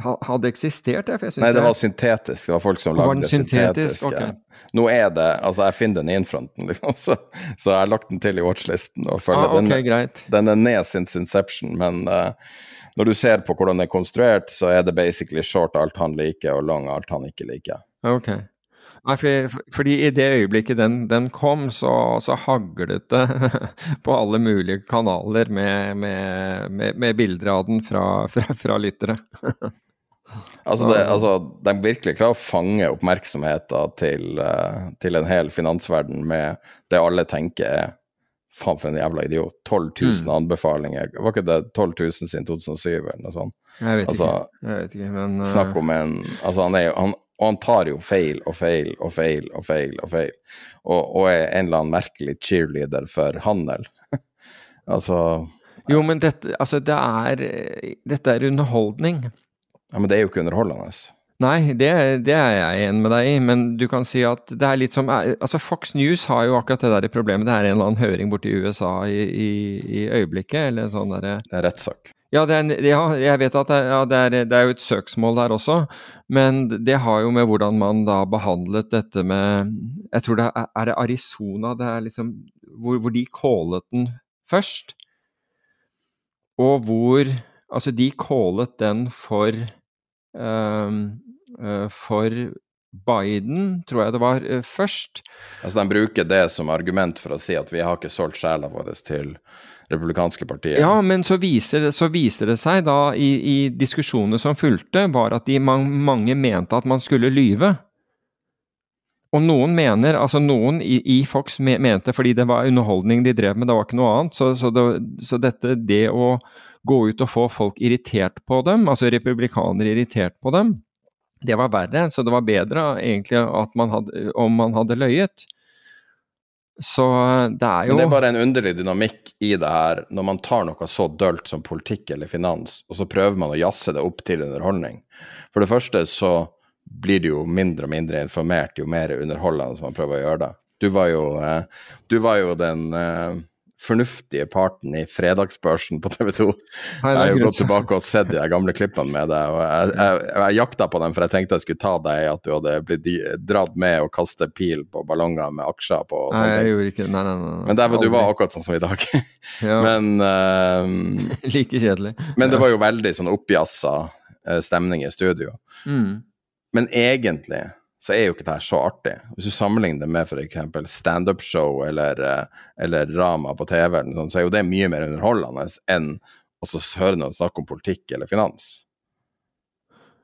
hadde eksistert? Jeg, jeg Nei, det var syntetisk. Det var folk som lagde syntetisk. Okay. Nå er det Altså, jeg finner den i innfronten, liksom, så, så, jeg har lagt den til i watchlisten. og følger ah, okay, den, den er ned since inception, men uh, når du ser på hvordan den er konstruert, så er det basically short alt han liker, og long alt han ikke liker. Ok. Nei, for, fordi i det øyeblikket den, den kom, så, så, haglet det på alle mulige kanaler med, med, med, med bilder av den fra, fra, fra lyttere. Altså, det, altså, De virkelig klarer å fange oppmerksomheten til, uh, til, en hel finansverden med det alle tenker er Faen, for en jævla idiot. 12 000 mm. anbefalinger. Var ikke det 12 000 siden 2007 eller noe sånt? Jeg vet altså, ikke. Jeg vet ikke, men. Snakk om en Altså, han er jo han, Og han tar jo feil og feil og feil og feil og feil. Og, og er en eller annen merkelig cheerleader for handel. altså Jo, men dette, altså, det er, dette er underholdning. Ja, Men det er jo ikke underholdende. Nei, det, det, er jeg enig med deg i, men du kan si at det er litt som altså Fox News har jo akkurat det der problemet. Det er en eller annen høring borti USA i, i, i øyeblikket, eller sånn derre Det er rettssak. Ja, er, ja, jeg vet at det, ja, det, er, det, er, jo et søksmål der også, men det har jo med hvordan man da behandlet dette med Jeg tror det er, er det Arizona det er liksom hvor, hvor de callet den først, og hvor Altså, de callet den for eh, for Biden, tror jeg det var, eh, først. Altså De bruker det som argument for å si at vi har ikke solgt sjela vår til republikanske partier. Ja, men så viser, så viser det seg da i, i diskusjonene som fulgte, var at de mange mente at man skulle lyve. Og noen mener, altså noen i, i Fox mente fordi det var underholdning de drev med, det var ikke noe annet. Så, så, det, så dette, det å gå ut og få folk irritert på dem, altså republikanere irritert på dem, det var verre. Så det var bedre egentlig man hadde, om man hadde løyet. Så det er jo Men det er bare en underlig dynamikk i det her, når man tar noe så dølt som politikk eller finans, og så prøver man å jazze det opp til underholdning. For det første så blir du jo mindre og mindre informert jo mer underholdende man prøver å gjøre det. Du var jo, eh, du var jo den eh, fornuftige parten i Fredagsbørsen på TV 2. Jeg har jo gått tilbake og sett de gamle klippene med deg, og jeg, jeg, jeg jakta på dem, for jeg tenkte jeg skulle ta deg i at du hadde blitt dratt med og kaste pil på ballonger med aksjer på. nei, jeg gjorde ikke nei, nei, nei, Men der var du var akkurat sånn som i dag. Ja. men uh, Like kjedelig. Men det var jo veldig sånn oppjazza uh, stemning i studio. Mm. Men egentlig så er jo ikke det her så artig. Hvis du sammenligner det med f.eks. standup-show eller, eh, eller, drama på TV, så er jo det mye mer underholdende enn å høre noen snakke om politikk eller finans.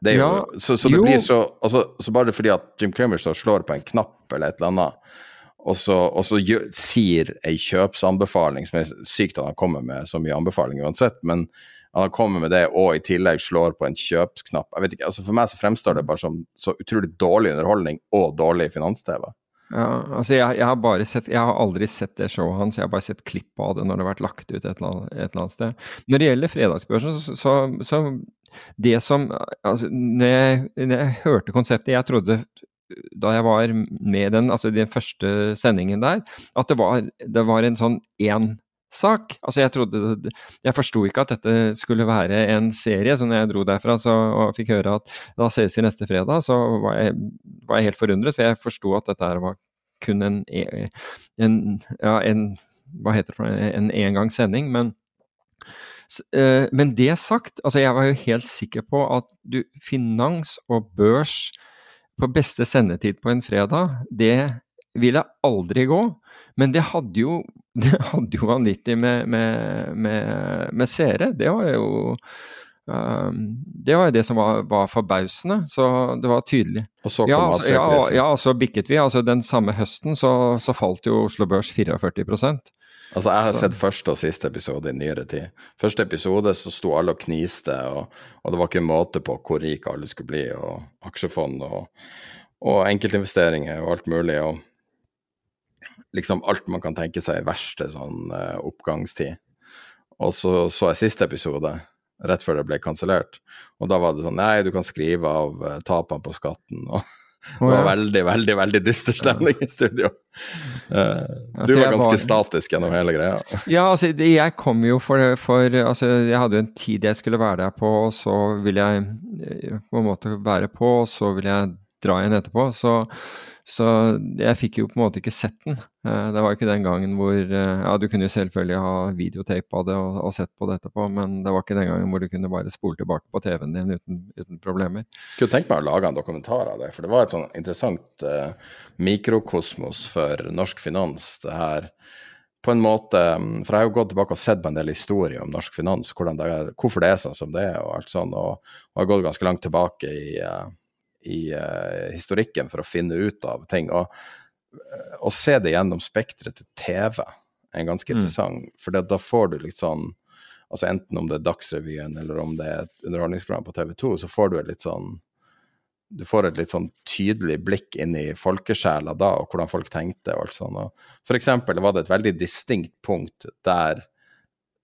Det jo, ja, så, så, det jo. blir så altså, Så bare fordi at Jim Cramer slår på en knapp eller et eller annet, og så, og så sier ei kjøpsanbefaling, som er sykt at han kommer med så mye anbefaling uansett, men han har kommet med det og i tillegg slår på en kjøpsknapp. Jeg vet ikke, altså For meg så fremstår det bare som så utrolig dårlig underholdning og dårlig finans-TV. Ja, altså jeg, jeg, har bare sett, jeg har aldri sett det showet hans, jeg har bare sett klipp av det når det har vært lagt ut et eller annet, et eller annet sted. Når det gjelder Fredagsbørsen, så, så, så det som altså, når, jeg, når jeg hørte konseptet Jeg trodde da jeg var med den, altså den første sendingen der, at det var, det var en sånn én sak. Altså jeg trodde Jeg forsto ikke at dette skulle være en serie, så når jeg dro derfra så, og fikk høre at da ses vi neste fredag, så var jeg, var jeg helt forundret, for jeg forsto at dette var kun en, e, en, ja, en Hva heter det en engangssending. Men, uh, men det sagt, altså jeg var jo helt sikker på at du, finans og børs på beste sendetid på en fredag, det ville aldri gå. Men det hadde jo, det hadde jo vanvittig med, med, med, med seere. Det var jo um, Det var jo det som var, var, forbausende. Så det var tydelig. Og så kom ja, altså, ja, ja, og så bikket vi. altså Den samme høsten så, så falt jo Oslo Børs 44 Altså, jeg har sett første og siste episode i nyere tid. Første episode så sto alle og kniste, og, og det var ikke en måte på hvor rike alle skulle bli, og aksjefond og, og enkeltinvesteringer og alt mulig. og liksom alt man kan tenke seg i verste sånn uh, oppgangstid. Og så så jeg siste episode, rett før det ble kansellert. Og da var det sånn Nei, du kan skrive av uh, tapene på skatten. og det var veldig, veldig veldig dyster stemning i studio. Uh, du var ganske statisk gjennom hele greia. ja, altså jeg kom jo for, for altså, Jeg hadde jo en tid jeg skulle være der på, og så ville jeg på en måte være på, og så ville jeg dra igjen etterpå. Så så jeg fikk jo på en måte ikke sett den. Eh, det var ikke den gangen hvor eh, Ja, du kunne jo selvfølgelig ha videotape av det og, og, sett på det etterpå, men det var ikke den gangen hvor du kunne bare spole tilbake på TV-en din uten, uten problemer. Jeg kunne tenkt meg å lage en dokumentar av det, for det var et sånn interessant uh, mikrokosmos for norsk finans, det her. På en måte, mm, For jeg har jo gått tilbake og sett på en del historier om norsk finans, det er, hvorfor det er sånn som det er, og alt sånt, og, og har gått ganske langt tilbake i uh, i uh, historikken for å finne ut av ting. Og uh, å se det gjennom spekteret til TV er ganske mm. interessant, for da får du litt sånn altså Enten om det er Dagsrevyen eller om det er et underholdningsprogram på TV 2, så får du et litt sånn du får et litt sånn tydelig blikk inn i folkesjela da, og hvordan folk tenkte. og alt sånt. Og for eksempel var det et veldig distinkt punkt der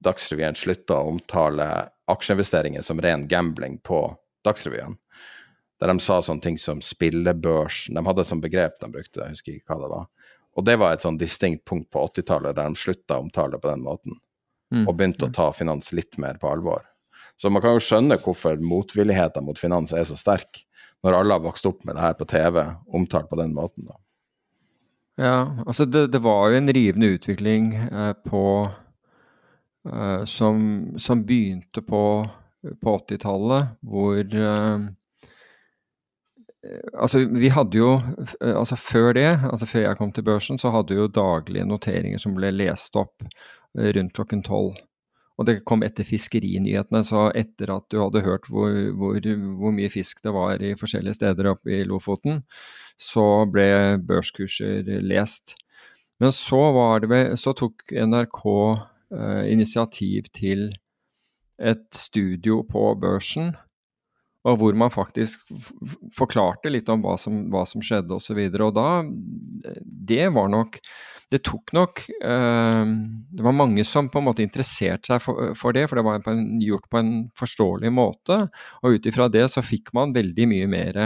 Dagsrevyen slutta å omtale aksjeinvesteringer som ren gambling på Dagsrevyen der de sa sånne ting som spillebørs. De hadde et sånt begrep de brukte, jeg husker ikke hva det var. Og det var et sånn distinkt punkt på 80-tallet der de slutta å omtale det på den måten, mm. og begynte å ta finans litt mer på alvor. Så man kan jo skjønne hvorfor motvilligheten mot finans er så sterk, når alle har vokst opp med det her på TV, omtalt på den måten. da. Ja, altså det, det var jo en rivende utvikling eh, på eh, som, som, begynte på, på 80-tallet, hvor eh, Altså, vi hadde jo, eh, altså Før det, altså før jeg kom til børsen, så hadde vi jo daglige noteringer som ble lest opp eh, rundt klokken tolv. Og det kom etter fiskerinyhetene, så etter at du hadde hørt hvor, hvor, hvor mye fisk det var i forskjellige steder oppe i Lofoten, så ble børskurser lest. Men så, det, så tok NRK eh, initiativ til et studio på børsen og hvor man faktisk forklarte litt om hva som, hva som skjedde osv. Og, så og da Det var nok Det tok nok eh, Det var mange som på en måte interesserte seg for, for det, for det var på en, gjort på en forståelig måte. Og ut ifra det så fikk man veldig mye mer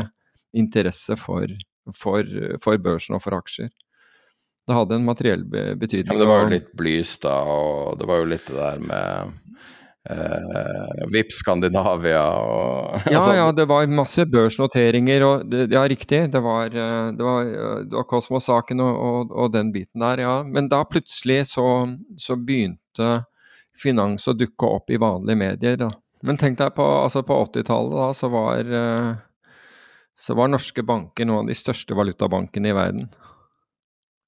interesse for, for, for børsen og for aksjer. Det hadde en materiell betydning. Ja, det var jo litt Blystad, og det var jo litt det der med Uh, VIP Skandinavia og Ja, altså. ja, det var masse børsnoteringer og det, Ja, riktig. Det var, eh, det var, eh, det var Kosmos-saken og, og, og, den biten der, ja. Men da plutselig så, så, begynte finans å dukke opp i vanlige medier, da. Men tenk deg på, altså på 80-tallet, da, så var, så var norske banker noen av de største valutabankene i verden.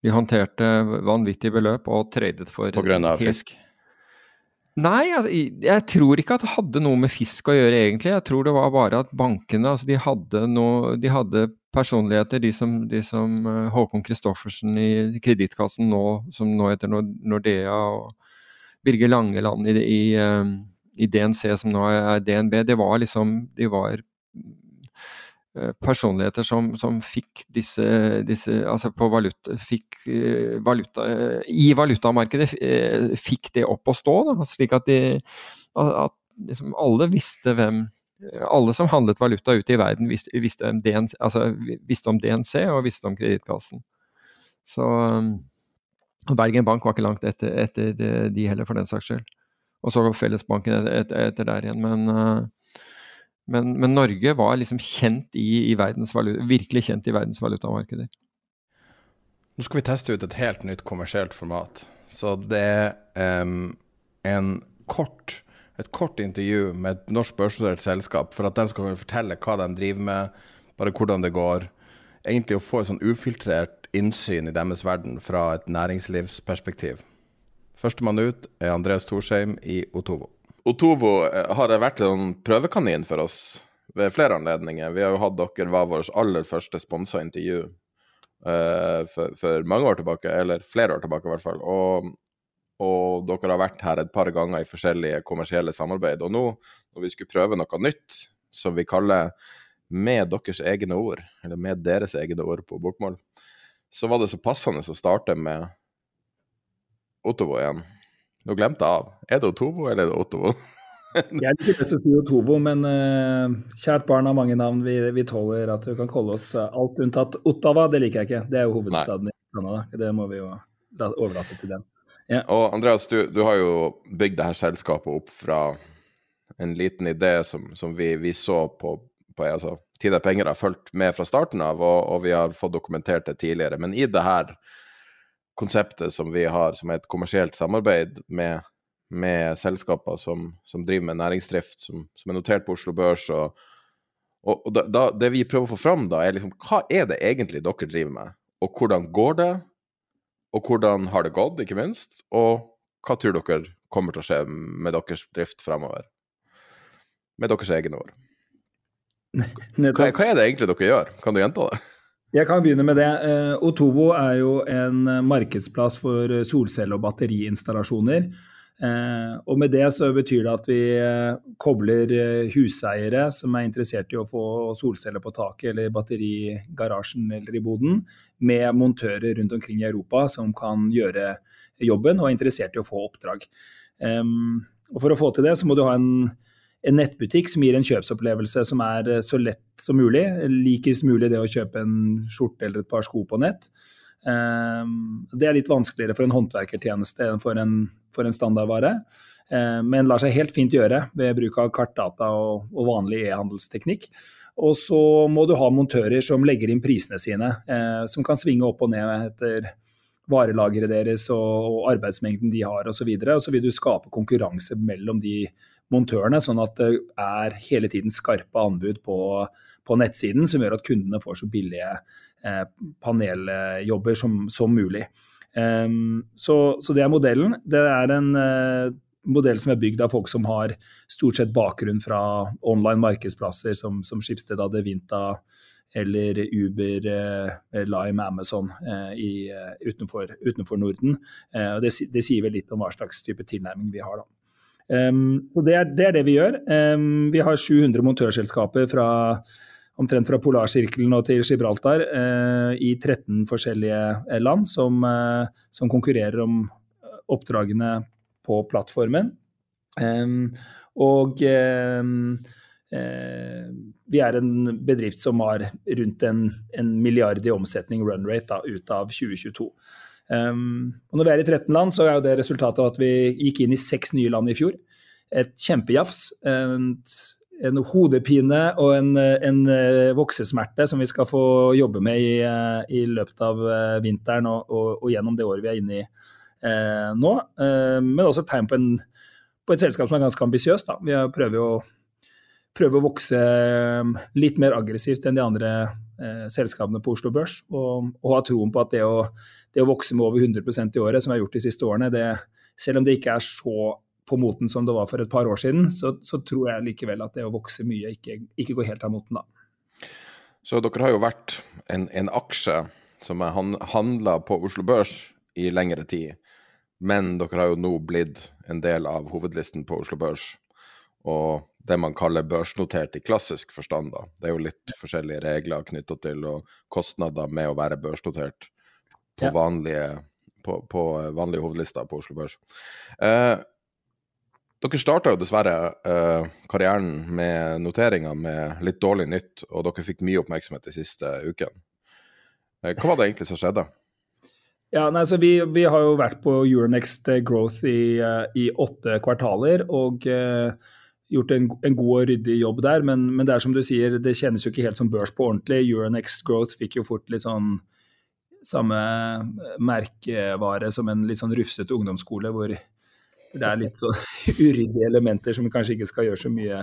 De håndterte vanvittige beløp og tradet for På grunn av fisk? Nei, jeg, jeg tror ikke at det hadde noe med fisk å gjøre, egentlig. Jeg tror det var bare at bankene altså, de, hadde noe, de hadde personligheter, de som, de som uh, Håkon Christoffersen i Kredittkassen nå, som nå heter Nordea, og Birger Langeland i, i, uh, i, DNC, som nå er DNB. Det var liksom De var Eh, personligheter som, som fikk disse, disse, Altså på valuta, fikk eh, valuta I valutamarkedet fikk det opp å stå, da, slik at, de, at liksom alle visste hvem alle som handlet valuta ute i verden, visste, visste, om, DNC, altså, visste om DNC og visste om Kredittkassen. Så Bergen Bank var ikke langt etter, etter de heller, for den saks skyld. Og så Fellesbanken etter, etter der igjen. Men, men, men, Norge var liksom kjent i, i valuta, virkelig kjent i verdens valutamarkeder. Nå skal vi teste ut et helt nytt kommersielt format. Så det er um, kort, et kort intervju med et norsk børsnotert selskap for at de skal kunne fortelle hva de driver med, bare hvordan det går. Egentlig å få et sånn ufiltrert innsyn i deres verden fra et næringslivsperspektiv. Førstemann ut er Andreas Thorsheim i Otovo. Otovo eh, har vært en prøvekanin for oss ved flere anledninger. Vi har jo hatt dere var vårt aller første sponsa intervju uh, for, for, mange år tilbake, eller flere år tilbake i hvert fall. Og, og, dere har vært her et par ganger i forskjellige kommersielle samarbeid. Og nå, når vi skulle prøve noe nytt, som vi kaller med deres egne ord, eller med deres egne ord på bokmål, så var det så passende å starte med Ottovo igjen. Nå glemte jeg av. Er det Otovo, eller er det Ottovo? jeg liker best å si Otovo, men uh, kjært barn har mange navn. Vi, vi, tåler at du kan kalle oss uh, alt unntatt Ottawa. Det liker jeg ikke. Det er jo hovedstaden Nei. i Canada. Det må vi jo overlate til dem. Ja. Og Andreas, du, du, har jo bygd det her selskapet opp fra en liten idé som, som vi, vi, så på, på altså, Tid er penger har fulgt med fra starten av, og, og, vi har fått dokumentert det tidligere. Men i det her konseptet som vi har, som er et kommersielt samarbeid med, med selskaper som, som, driver med næringsdrift, som, som, er notert på Oslo Børs, og, og, og da, det vi prøver å få fram da, er liksom hva er det egentlig dere driver med, og hvordan går det? Og hvordan har det gått, ikke minst? Og hva tror dere kommer til å skje med deres drift fremover? Med deres egne ord. Hva, hva, er det egentlig dere gjør? Kan du gjenta det? Jeg kan begynne med det. Eh, Otovo er jo en eh, markedsplass for eh, solcelle- og batteriinstallasjoner. Og med det så betyr det at vi kobler huseiere som er interessert i å få solceller på taket eller batteri i garasjen eller i boden, med montører rundt omkring i Europa som kan gjøre jobben og er interessert i å få oppdrag. Og for å få til det så må du ha en en nettbutikk som gir en kjøpsopplevelse som er eh, så lett som mulig. Likest mulig det å kjøpe en skjorte eller et par sko på nett. Ehm, det er litt vanskeligere for en håndverkertjeneste enn for en, for en standardvare. Ehm, men lar seg helt fint gjøre ved bruk av kartdata og, og vanlig e-handelsteknikk. Og så må du ha montører som legger inn prisene sine, eh, som kan svinge opp og ned etter varelageret deres og, arbeidsmengden de har osv. Og, og så vil du skape konkurranse mellom de montørene, sånn at det er hele tiden skarpe anbud på, på nettsiden, som gjør at kundene får så billige eh, paneljobber som, som mulig. Um, så, så, det er modellen. Det er en uh, modell som er bygd av folk som har stort sett bakgrunn fra online markedsplasser som, som Skipsted hadde, Vinta eller Uber, uh, Lime, Amazon uh, i, utenfor, utenfor, Norden. Det, det, sier vel litt om hva slags type tilnærming vi har. da. Um, så det er, det er, det vi gjør. Um, vi har 700 montørselskaper fra, omtrent fra Polarsirkelen og til Gibraltar uh, i 13 forskjellige eh, land som, uh, som, konkurrerer om oppdragene på plattformen. Um, og vi er en bedrift som har rundt en, en milliard i omsetning run rate da, ut av 2022. Um, og når vi er i 13 land, så er jo det resultatet av at vi gikk inn i seks nye land i fjor. Et kjempejafs. En, en hodepine og en, en, eh, voksesmerte som vi skal få jobbe med i, eh, i løpet av eh, vinteren og, og, og, gjennom det året vi er inne i eh, nå. Eh, men også et tegn på, på, et selskap som er ganske ambisiøst. Vi prøver å, prøver å vokse litt mer aggressivt enn de andre eh, selskapene på Oslo Børs, og, og ha troen på at det å det å vokse med over 100% i året, som vi har gjort de siste årene, det, selv om det ikke er så på moten som det var for et par år siden, så, så tror jeg likevel at det å vokse mye ikke, ikke, går helt av moten da. Så dere har jo vært en, en aksje som er handla på Oslo Børs i lengre tid, men dere har jo nå blitt en del av hovedlisten på Oslo Børs. Og det man kaller børsnotert i klassisk forstand, da. Det er jo litt forskjellige regler knytta til og kostnader med å være børsnotert på, ja. vanlige, på, på vanlige hovedlister på Oslo Børs. Eh, dere starta jo dessverre eh, karrieren med noteringer med litt dårlig nytt, og dere fikk mye oppmerksomhet de siste ukene. Eh, hva var det egentlig som skjedde? Ja, nei, så vi, vi, har jo vært på Euronext Growth i, i åtte kvartaler og uh, gjort en, en, god og ryddig jobb der. Men, men, det er som du sier, det kjennes jo ikke helt som børs på ordentlig. Euronex Growth fikk jo fort litt sånn samme merkevare som en litt sånn rufsete ungdomsskole, hvor det er litt sånn uryddige elementer som kanskje ikke skal gjøre så mye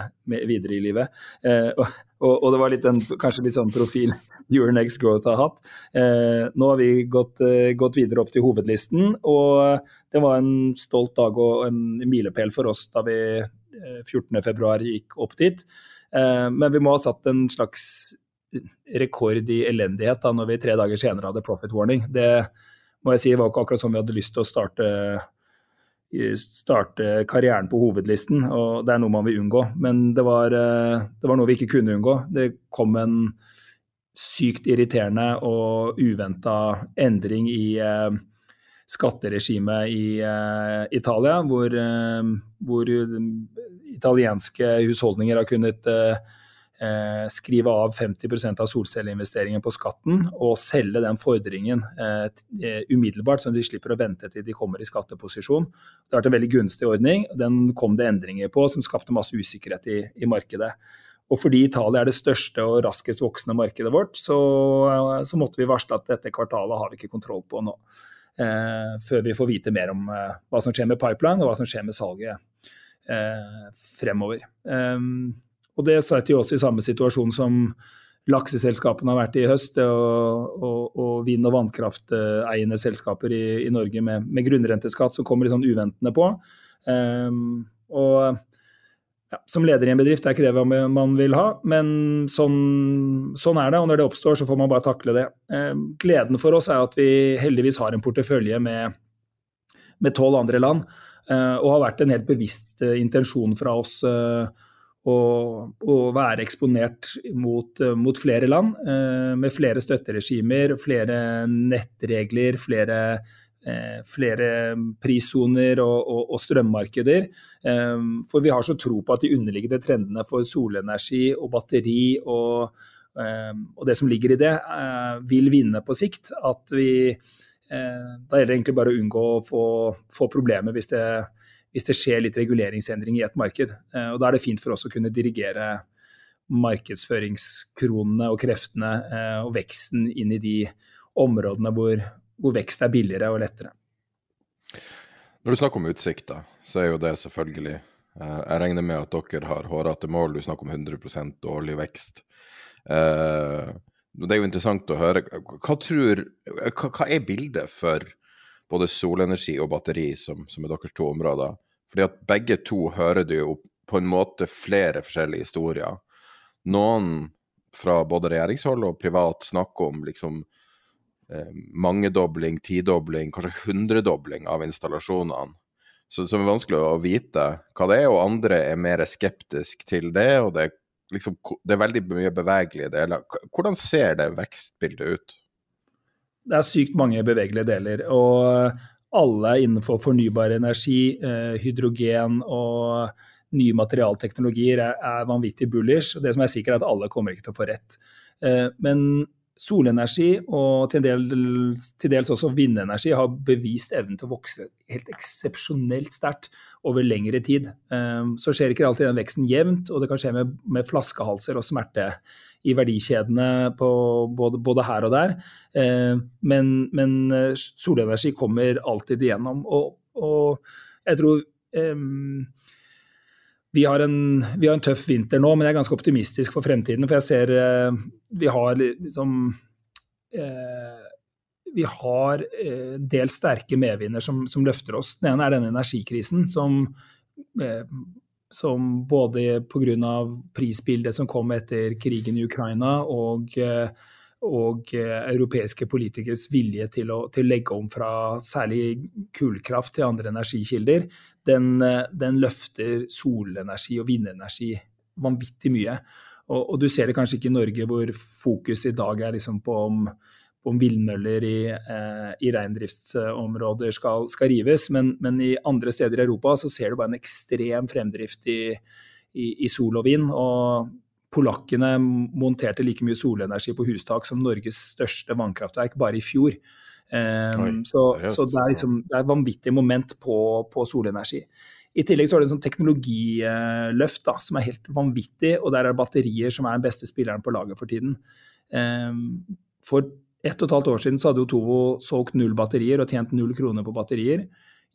videre i livet. Eh, og, og, det var litt en, kanskje litt sånn profil Euronex Growth har hatt. Eh, nå har vi gått, eh, gått, videre opp til hovedlisten, og det var en stolt dag og en milepæl for oss da vi 14.2 eh, gikk opp dit. Eh, men vi må ha satt en slags rekord i elendighet da når vi tre dager senere hadde profit warning. Det må jeg si var ikke akkurat sånn vi hadde lyst til å starte starte karrieren på hovedlisten, og det er noe man vil unngå. Men det var, eh, det var noe vi ikke kunne unngå. Det kom en sykt irriterende og uventa endring i skatteregimet i uh, Italia, hvor, uh, hvor, italienske husholdninger har kunnet uh, eh, skrive av 50% av solcelleinvesteringen på skatten og selge den fordringen umiddelbart, så de slipper å vente til de kommer i skatteposisjon. Det har vært en veldig gunstig ordning. Den kom det endringer på som skapte masse usikkerhet i, i markedet. Og fordi Italia er det største og raskest voksende markedet vårt, så, så måtte vi varsle at dette kvartalet har vi ikke kontroll på nå eh, før vi får vite mer om eh, hva som skjer med pipeline og hva som skjer med salget eh, fremover. Og Det setter jo oss i samme situasjon som lakseselskapene har vært i høst. Og, og, og vind- og vannkrafteiende selskaper i, i Norge med, med, grunnrenteskatt som kommer litt sånn uventende på. Um, og ja, som leder i en bedrift er ikke det man vil ha, men sånn, sånn, er det. Og når det oppstår, så får man bare takle det. Eh, gleden for oss er at vi heldigvis har en portefølje med tolv andre land, eh, og har vært en helt bevisst eh, intensjon fra oss å, å, være eksponert mot, mot flere land, med flere støtteregimer, flere nettregler, flere flere prissoner og, og, og, strømmarkeder. Eh, for vi har så tro på at de underliggende trendene for solenergi og batteri og, eh, og det som ligger i det, vil vinne på sikt. At vi Da gjelder det egentlig bare å unngå å få, få problemer hvis det, hvis det skjer litt reguleringsendring i et marked. Og da er det fint for oss å kunne dirigere markedsføringskronene og kreftene og veksten inn i de områdene hvor, hvor vekst er billigere og lettere. Når du snakker om utsikter, så er jo det selvfølgelig eh, Jeg regner med at dere har hårete mål. Du snakker om 100% årlig vekst. Eh, det er jo interessant å høre. Hva, tror, hva, er bildet for både solenergi og batteri, som, som, er deres to områder? Fordi at begge to hører du jo på en måte flere forskjellige historier. Noen fra både regjeringshold og privat snakker om liksom eh, mangedobling, tidobling, kanskje hundredobling av installasjonene. Så, det er vanskelig å vite hva det er, og andre er mer skeptiske til det. og det er, liksom, det er veldig mye bevegelige deler. Hvordan ser det vekstbildet ut? Det er sykt mange bevegelige deler. og alle innenfor fornybar energi, eh, hydrogen og nye materialteknologier er, er vanvittig bullish. og Det som er sikkert er at alle kommer ikke til å få rett. Eh, men solenergi og til, del, til, dels også vindenergi har bevist evnen til å vokse helt eksepsjonelt sterkt over lengre tid. Ehm, så skjer ikke alltid den veksten jevnt, og det kan skje med, med flaskehalser og smerte i verdikjedene både, både her og der. Ehm, men, men, eh, solenergi kommer alltid igjennom. Og, og jeg tror um, vi har, en, vi har, en, tøff vinter nå, men jeg er ganske optimistisk for fremtiden. For jeg ser eh, vi har liksom eh, Vi har eh, dels sterke medvinder som, som, løfter oss. Den ene er denne energikrisen som, eh, som både pga. prisbildet som kom etter krigen i Ukraina og eh, og europeiske politikeres vilje til å, til å, legge om fra særlig kullkraft til andre energikilder, den, eh, den løfter solenergi og vindenergi vanvittig mye. Og, og, du ser det kanskje ikke i Norge, hvor fokus i dag er liksom på om, om villmøller i, eh, i reindriftsområder skal, skal rives, men, men, i andre steder i Europa så ser du bare en ekstrem fremdrift i, i, i sol og vind. og Polakkene monterte like mye solenergi på hustak som Norges største vannkraftverk bare i fjor. Um, Oi, så, så det er liksom det er et vanvittig moment på, på solenergi. I tillegg så har du en sånn teknologiløft da, som er helt vanvittig, og der er det batterier som er den beste spilleren på laget for tiden. Um, for ett og et halvt år siden så hadde jo Tovo solgt null batterier og tjent null kroner på batterier.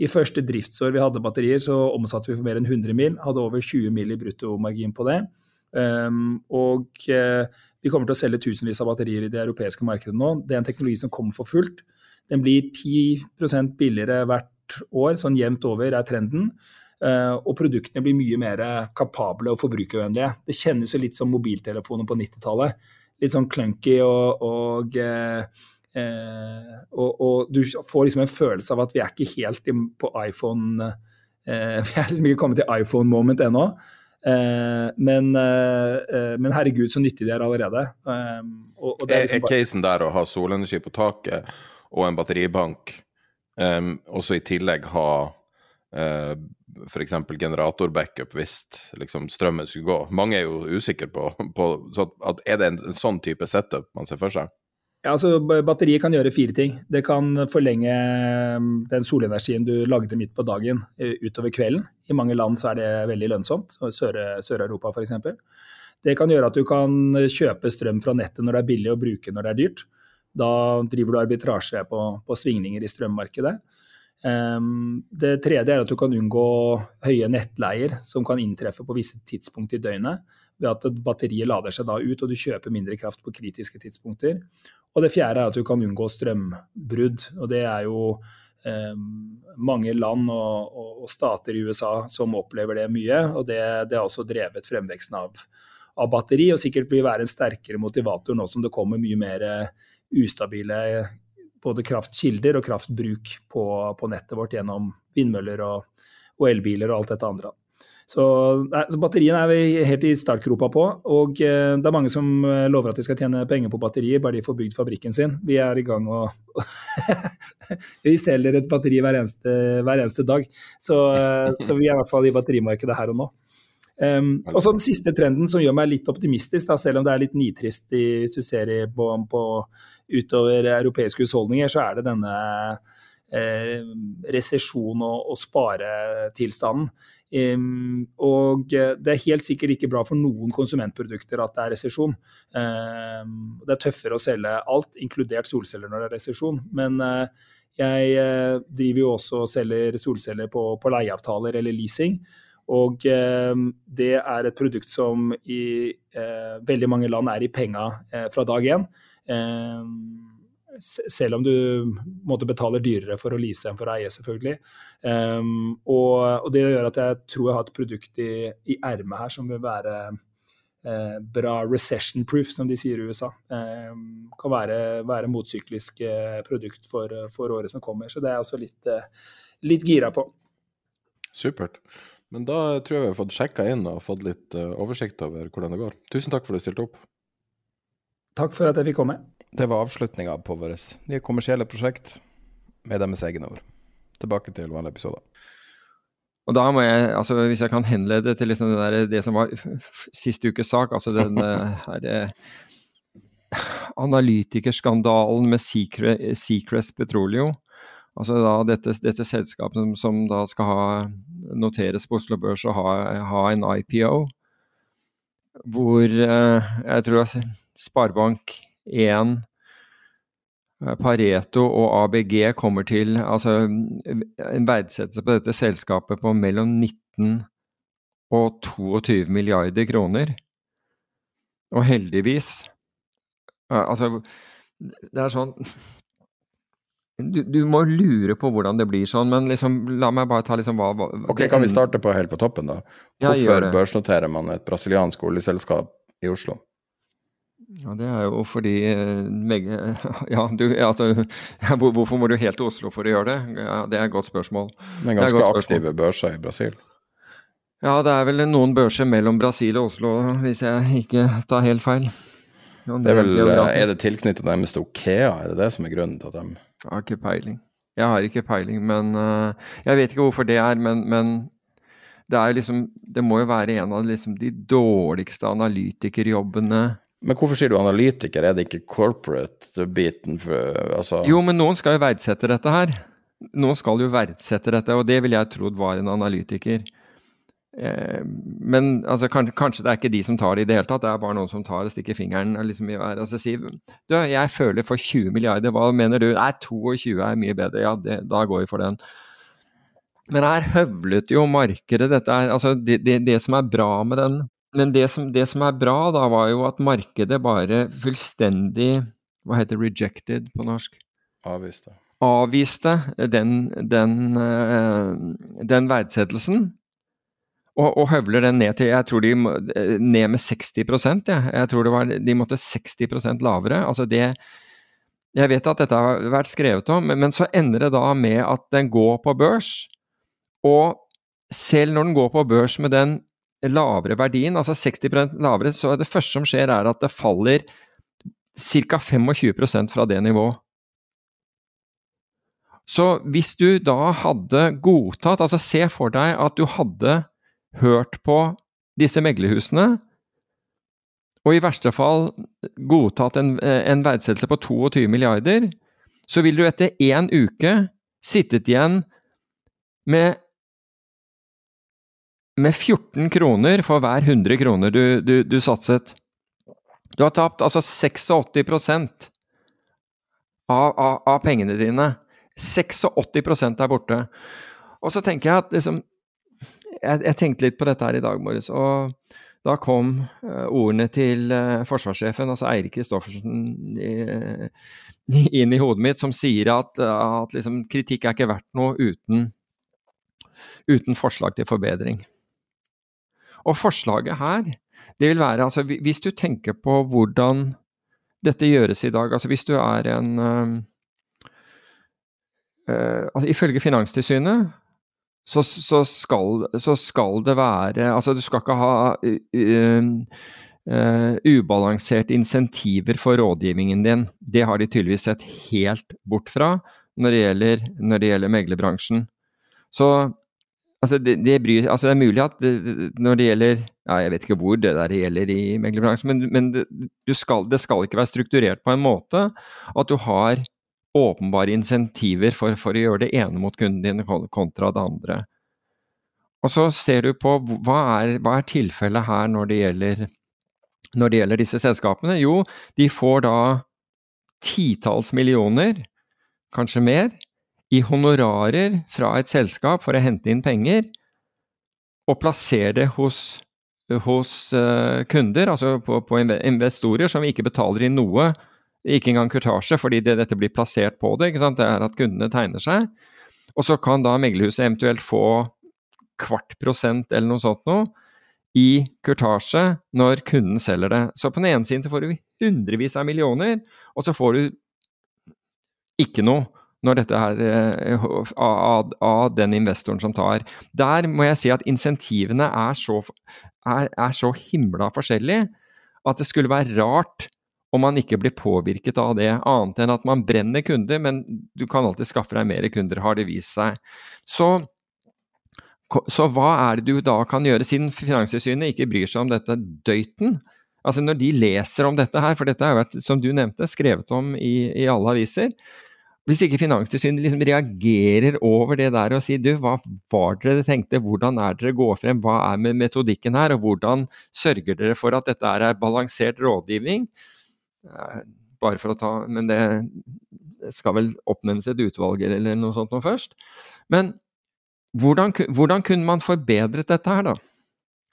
I første driftsår vi hadde batterier, så omsatte vi for mer enn 100 mil. Hadde over 20 mil i bruttomargin på det. Um, og uh, vi kommer til å selge tusenvis av batterier i det europeiske markedet nå. Det er en teknologi som kommer for fullt. Den blir 10% billigere hvert år, sånn jevnt over er trenden. Uh, og produktene blir mye mer kapable og forbrukervennlige. Det kjennes jo litt som mobiltelefoner på 90-tallet. Litt sånn clunky og, og uh, Eh, og, og, du får liksom en følelse av at vi er ikke helt på iPhone eh, Vi er liksom ikke kommet til iPhone-moment ennå. Eh, men, eh, men, herregud, så nyttig de er allerede. Eh, og, og er, liksom er casen der å ha solenergi på taket og en batteribank, um, og så i tillegg ha uh, f.eks. generator-backup hvis liksom, strømmen skulle gå? Mange er jo usikre på, på at, Er det en, en sånn type setup man ser for seg? Ja, altså Batteriet kan gjøre fire ting. Det kan forlenge mm, den solenergien du lagde midt på dagen eh, utover kvelden. I mange land så er det veldig lønnsomt, Sør-Europa f.eks. Det kan gjøre at du kan kjøpe strøm fra nettet når det er billig å bruke når det er dyrt. Da driver du arbitrasje på, på svingninger i strømmarkedet. Um, det tredje er at du kan unngå høye nettleier som kan inntreffe på visse tidspunkt i døgnet ved at batteriet lader seg da ut og du kjøper mindre kraft på kritiske tidspunkter. Og det fjerde er at du kan unngå strømbrudd. og Det er jo eh, mange land og, og, og, stater i USA som opplever det mye. og Det, det har også drevet fremveksten av, av, batteri, og sikkert vil være en sterkere motivator nå som det kommer mye mer ustabile både kraftkilder og kraftbruk på, på nettet vårt gjennom vindmøller og, og elbiler og alt dette andre. Så, så batteriene er vi helt i startgropa på. Og eh, det er mange som eh, lover at de skal tjene penger på batterier, bare de får bygd fabrikken sin. Vi er i gang og Vi selger et batteri hver eneste, hver eneste dag. Så, eh, så, vi er i hvert fall i batterimarkedet her og nå. Um, og så Den siste trenden som gjør meg litt optimistisk, da, selv om det er litt nitrist i, hvis du ser på, på, utover europeiske husholdninger, så er det denne eh, resesjon- og, og sparetilstanden. Um, og det er helt sikkert ikke bra for noen konsumentprodukter at det er resesjon. Um, det er tøffere å selge alt, inkludert solceller når det er resesjon. Men uh, jeg uh, driver jo også og selger solceller på, på leieavtaler eller leasing. Og uh, det er et produkt som i veldig mange land er i penga fra dag én selv om du måtte betale dyrere for å lease enn for å eie, selvfølgelig. Og, det gjør at jeg tror jeg har et produkt i, i ermet her som vil være eh, bra recession-proof, som de sier i USA. Kan være, være motsyklisk eh, produkt for, for, året som kommer. Så det er jeg også litt, eh, litt gira på. Supert. Men da tror jeg vi har fått sjekka inn og fått litt uh, oversikt over hvordan det går. Tusen takk for at du stilte opp. Takk for at jeg fikk komme. Det var avslutninga på vårt nye kommersielle prosjekt med deres egne ord. Tilbake til vanlige episoder. Og da må jeg, altså Hvis jeg kan henlede til liksom det, der, det som var siste ukes sak, altså den her, analytikerskandalen med Seacrest Petroleum. Altså da dette, dette selskapet som, som, da skal ha, noteres på Oslo Børs og ha, ha en IPO, hvor eh, jeg tror Sparebank1, eh, Pareto og ABG kommer til altså, en verdsettelse på dette selskapet på mellom 19 og 22 milliarder kroner. Og heldigvis Altså, det er sånn du, du, må lure på hvordan det blir sånn, men liksom, la meg bare ta liksom hva, hva Ok, Kan vi starte på helt på toppen, da? Hvorfor ja, børsnoterer man et brasiliansk oljeselskap i Oslo? Ja, Det er jo fordi eh, Ja, du, altså Hvorfor må du helt til Oslo for å gjøre det? Ja, det er et godt spørsmål. Men ganske aktive børser i Brasil? Ja, det er vel noen børser mellom Brasil og Oslo, hvis jeg ikke tar helt feil. Ja, det er, vel, er det tilknyttet nærmest Okea? Er det det som er grunnen til at de Jeg har ikke peiling. Jeg har ikke peiling, men uh, Jeg vet ikke hvorfor det er, men, men det er liksom Det må jo være en av liksom, de dårligste analytikerjobbene Men hvorfor sier du analytiker, er det ikke corporate-biten? Altså jo, men noen skal jo verdsette dette her. Noen skal jo verdsette dette, og det ville jeg trodd var en analytiker. Eh, men altså, kanskje, kanskje, det er ikke de som tar det i det hele tatt, det er bare noen som tar og stikker fingeren liksom, i været og så sier du, jeg føler for 20 milliarder, hva mener du? Nei, 22 er mye bedre, ja, det, da går vi for den. Men her høvlet jo markedet dette er, altså det, det, det som er bra med den Men det som, det som, er bra, da, var jo at markedet bare fullstendig Hva heter 'rejected' på norsk? Avviste. Avviste den, den, eh, den verdsettelsen. Og, og, høvler den ned til Jeg tror de ned med 60 ja. Jeg tror det var, de måtte 60% lavere. Altså det Jeg vet at dette har vært skrevet om, men, men så ender det da med at den går på børs. Og selv når den går på børs med den lavere verdien, altså 60% lavere, så er det første som skjer, er at det faller ca. 25% fra det nivået. Så hvis du da hadde godtatt Altså se for deg at du hadde hørt på disse meglerhusene, og i verste fall godtatt en, en verdsettelse på 22 milliarder, så vil du etter én uke sittet igjen med med 14 kroner for hver 100 kroner du, du, du satset. Du har tapt altså 86 av, av, av pengene dine. 86% er borte. Og så tenker jeg at liksom jeg, jeg, tenkte litt på dette her i dag morges, og da kom uh, ordene til uh, forsvarssjefen, altså Eirik Kristoffersen, uh, inn i hodet mitt, som sier at, at liksom, kritikk er ikke verdt noe uten, uten forslag til forbedring. Og forslaget her, det vil være altså Hvis du tenker på hvordan dette gjøres i dag, altså hvis du er en uh, altså Ifølge Finanstilsynet så, så, skal, så, skal, det være Altså du skal ikke ha uh, ubalanserte insentiver for rådgivningen din. Det har de tydeligvis sett helt bort fra når det gjelder, når det gjelder meglerbransjen. Så Altså det, det, bryr, altså det, er mulig at når det gjelder ja, Jeg vet ikke hvor det der gjelder i meglerbransjen, men, men skal, det skal ikke være strukturert på en måte at du har åpenbare insentiver for, for å gjøre det ene mot kunden din kontra det andre. Og så ser du på hva er, hva er tilfellet her når det, gjelder, når det gjelder disse selskapene? Jo, de får da titalls millioner, kanskje mer, i honorarer fra et selskap for å hente inn penger, og plassere det hos, hos uh, kunder, altså på, på, investorer, som ikke betaler inn noe, ikke engang kurtasje, fordi det, dette blir plassert på det. Det er at kundene tegner seg. Og så kan da meglerhuset eventuelt få kvart prosent eller noe sånt noe i kurtasje når kunden selger det. Så på den ene siden får du hundrevis av millioner, og så får du ikke noe når dette er eh, av, av, den investoren som tar. Der må jeg si at insentivene er så, er, er så himla forskjellige at det skulle være rart om man ikke blir påvirket av det, annet enn at man brenner kunder, men du kan alltid skaffe deg mer kunder, har det vist seg. Så, så hva er det du da kan gjøre, siden Finanstilsynet ikke bryr seg om dette døyten? Altså Når de leser om dette her, for dette har vært, som du nevnte, skrevet om i, i alle aviser, hvis ikke Finanstilsynet liksom reagerer over det der og sier du, hva var dere tenkte, hvordan er dere går frem, hva er med metodikken her, og hvordan sørger dere for at dette er balansert rådgivning? Eh, bare for å ta Men det skal vel oppnevnes et utvalg eller noe sånt noe først. Men hvordan, hvordan kunne man forbedret dette her, da?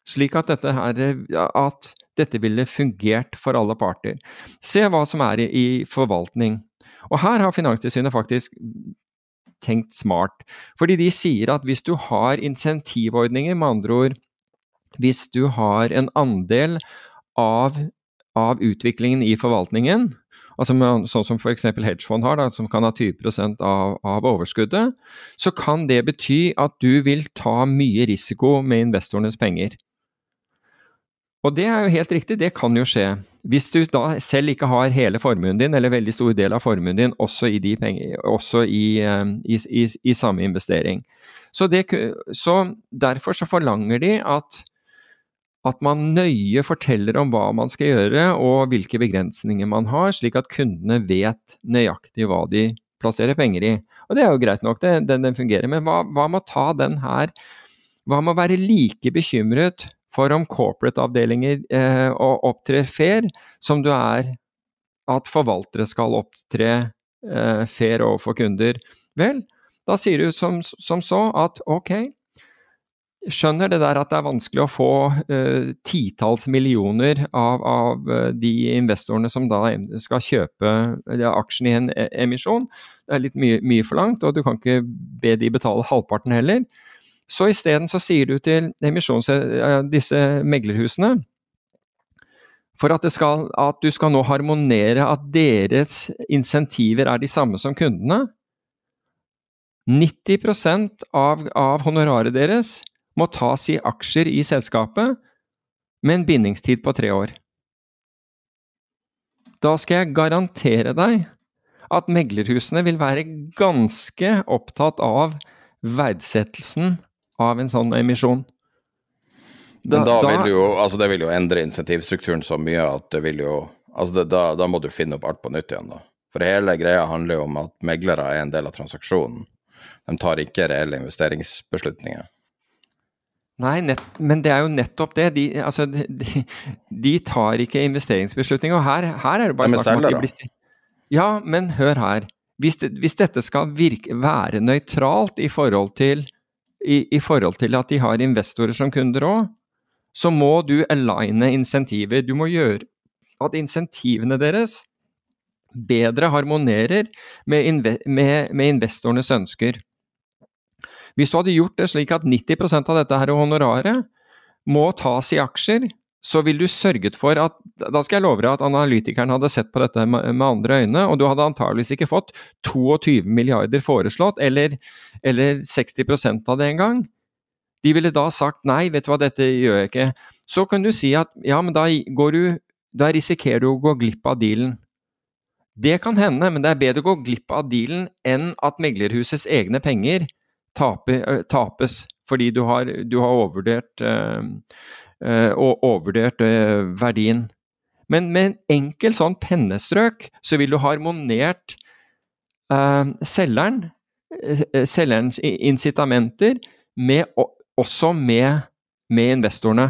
Slik at dette, her, at dette ville fungert for alle parter. Se hva som er i forvaltning. Og her har Finanstilsynet faktisk tenkt smart. Fordi de sier at hvis du har insentivordninger, med andre ord hvis du har en andel av, av utviklingen i forvaltningen, altså med, sånn som f.eks. hedgefond har, da, som kan ha 20% av, av overskuddet, så kan det bety at du vil ta mye risiko med investorenes penger. Og det er jo helt riktig, det kan jo skje. Hvis du da selv ikke har hele formuen din, eller veldig stor del av formuen din, også i, penger, også i, eh, i, i, i samme investering. Så, det, så, derfor så forlanger de at, at man nøye forteller om hva man skal gjøre og hvilke begrensninger man har, slik at kundene vet nøyaktig hva de plasserer penger i. Og det er jo greit nok, det, den, den fungerer. Men hva, hva med å ta den her Hva med å være like bekymret for om corporate-avdelinger eh, opptrer fair, som du er at forvaltere skal opptre eh, fair overfor kunder? Vel, da sier du som, som så at ok, skjønner det der at det er vanskelig å få uh, titalls millioner av, av uh, de investorene som da skal kjøpe uh, aksjen i en emisjon. Det er litt mye, mye forlangt, og du kan ikke be de betale halvparten heller. Så isteden så sier du til disse meglerhusene for at, skal, at du skal nå harmonere at deres insentiver er de samme som kundene, 90% av, av honoraret deres må tas i aksjer i selskapet med en bindingstid på tre år. Da skal jeg garantere deg at meglerhusene vil være ganske opptatt av verdsettelsen av en sånn emisjon. Da, Men da, vil jo, altså det vil jo endre insentivstrukturen så mye at det vil jo altså det, da, da, må du finne opp alt på nytt igjen, da. For hele greia handler jo om at meglere er en del av transaksjonen. De tar ikke reelle investeringsbeslutninger. Nei, nett, men det er jo nettopp det. De, altså, de, de tar ikke investeringsbeslutninger. Og her, her er det bare snakk om at de blir Ja, men hør her. Hvis, det, hvis dette skal virke, være nøytralt i forhold, til, i, i forhold til at de har investorer som kunder òg, så må du aligne insentiver. Du må gjøre at insentivene deres bedre harmonerer med, inve, med, med investorenes ønsker. Hvis du hadde gjort det slik at 90% av dette her honoraret må tas i aksjer, så ville du sørget for at Da skal jeg love deg at analytikeren hadde sett på dette med, andre øyne, og du hadde antageligvis ikke fått 22 milliarder foreslått, eller, eller 60% av det engang. De ville da sagt nei, vet du hva, dette gjør jeg ikke. Så kan du si at ja, men da, du, da risikerer du å gå glipp av dealen. Det kan hende, men det er bedre å gå glipp av dealen enn at meglerhusets egne penger tape, tapes fordi du har, du har overvurdert, uh, uh, overvurdert uh, verdien. Men med en enkel sånn pennestrøk så vil du harmonert selgeren, selgerens incitamenter med, også med, med, investorene.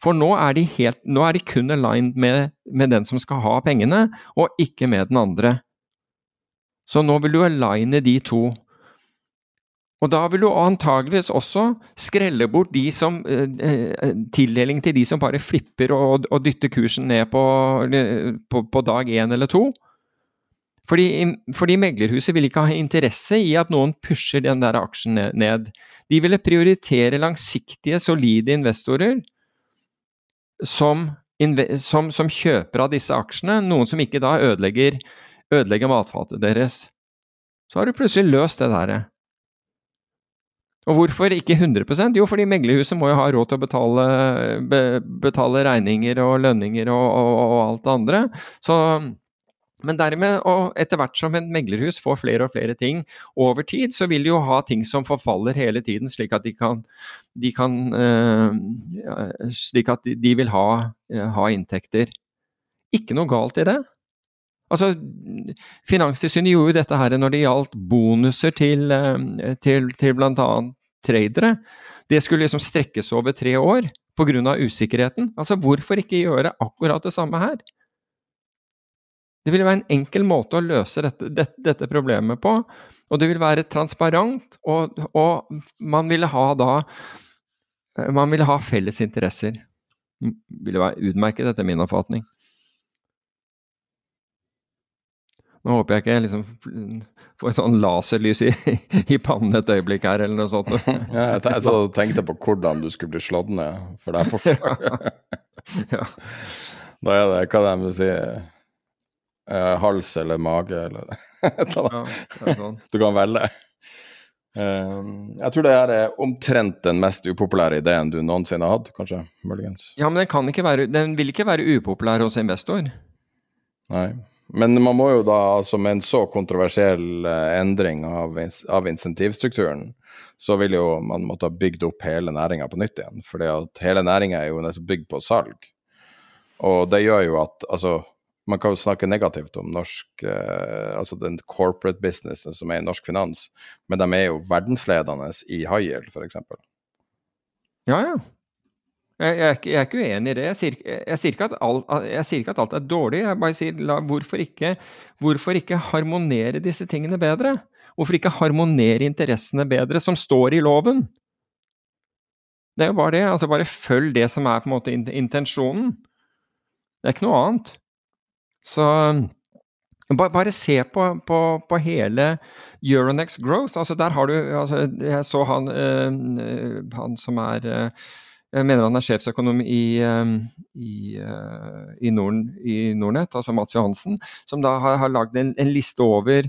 For nå er de, helt, nå er de kun aligned med, med den som skal ha pengene, og ikke med den andre. Så nå vil du aligne de to. Og da vil du antageligvis også skrelle bort de som, eh, eh tildeling til de som bare flipper og, og dytter kursen ned på, på, på dag én eller to. Fordi, fordi, meglerhuset vil ikke ha interesse i at noen pusher den der aksjen ned. De ville prioritere langsiktige, solide investorer som, som, som kjøper av disse aksjene, noen som ikke da ødelegger, ødelegger matfatet deres. Så har du plutselig løst det derre. Og hvorfor ikke 100% Jo, fordi meglerhuset må jo ha råd til å betale, be, betale regninger og lønninger og, og, og, alt det andre. Så, men dermed, og etter hvert som et meglerhus får flere og flere ting over tid, så vil de jo ha ting som forfaller hele tiden, slik at de kan, de kan øh, Slik at de vil ha, ha inntekter. Ikke noe galt i det. Altså, Finanstilsynet gjorde jo dette her når det gjaldt bonuser til, eh, til, til bl.a tradere. Det skulle liksom strekkes over tre år pga. usikkerheten. Altså, hvorfor ikke gjøre akkurat det samme her? Det vil være en enkel måte å løse dette, dette, dette problemet på, og det vil være transparent, og, og man ville ha da Man ville ha felles interesser. Det ville være utmerket, etter min oppfatning. Nå håper jeg ikke jeg liksom får sånn laserlys i, i, pannen et øyeblikk her, eller noe sånt. ja, jeg, jeg, tenkte på hvordan du skulle bli slått ned for det forslaget. ja. Da er det, hva det vil si, eh, hals eller mage eller ja, sånn. Du kan velge. Um, jeg tror det er omtrent den mest upopulære ideen du noensinne har hatt, kanskje? Muligens. Ja, men den, være, den vil ikke være upopulær hos investor. Nei. Men man må jo da, altså med en så kontroversiell eh, endring av, av insentivstrukturen, så vil jo man måtte ha bygd opp hele næringa på nytt igjen. at hele næringa er jo nettopp bygd på salg. Og det gjør jo at altså, man kan jo snakke negativt om norsk eh, altså den corporate businessen som er i norsk finans, men de er jo verdensledende i high yield, f.eks. Ja, ja. Jeg, jeg, jeg, er ikke, uenig i det. Jeg sier, jeg sier, ikke, at alt, sier ikke at alt er dårlig. Jeg bare sier la, hvorfor, ikke, hvorfor ikke harmonere disse tingene bedre? Hvorfor ikke harmonere interessene bedre, som står i loven? Det er jo bare det. altså Bare følg det som er på en måte intensjonen. Det er ikke noe annet. Så bare, bare se på, på, på, hele Euronex Growth. altså Der har du altså Jeg så han, øh, han som er øh, jeg mener han er sjefsøkonom i, i, i, Norden, i Nordnett, altså Mats Johansen, som da har, har lagd en, en, liste over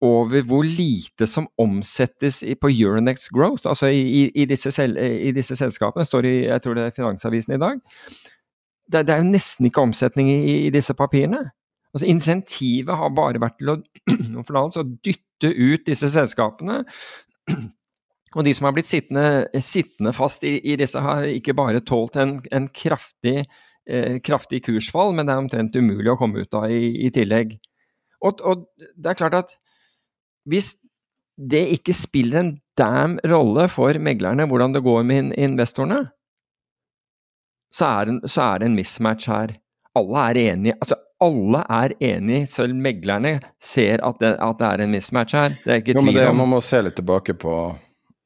over hvor lite som omsettes på Euronex Growth, altså i, i, disse, sel, i disse, selskapene. står i jeg tror det er Finansavisen i dag. Det, det er jo nesten ikke omsetning i, disse papirene. Altså Insentivet har bare vært til å, å dytte ut disse selskapene. Og de som har blitt sittende, sittende fast i, i, disse, har ikke bare tålt en, en kraftig, eh, kraftig, kursfall, men det er omtrent umulig å komme ut av i, i tillegg. Og, og, det er klart at hvis det ikke spiller en damn rolle for meglerne hvordan det går med investorene, så er, det, så er det en mismatch her. Alle er enige. Altså, alle er enige, selv meglerne ser at det, at det er en mismatch her. Det er ikke tvil om Man må se litt tilbake på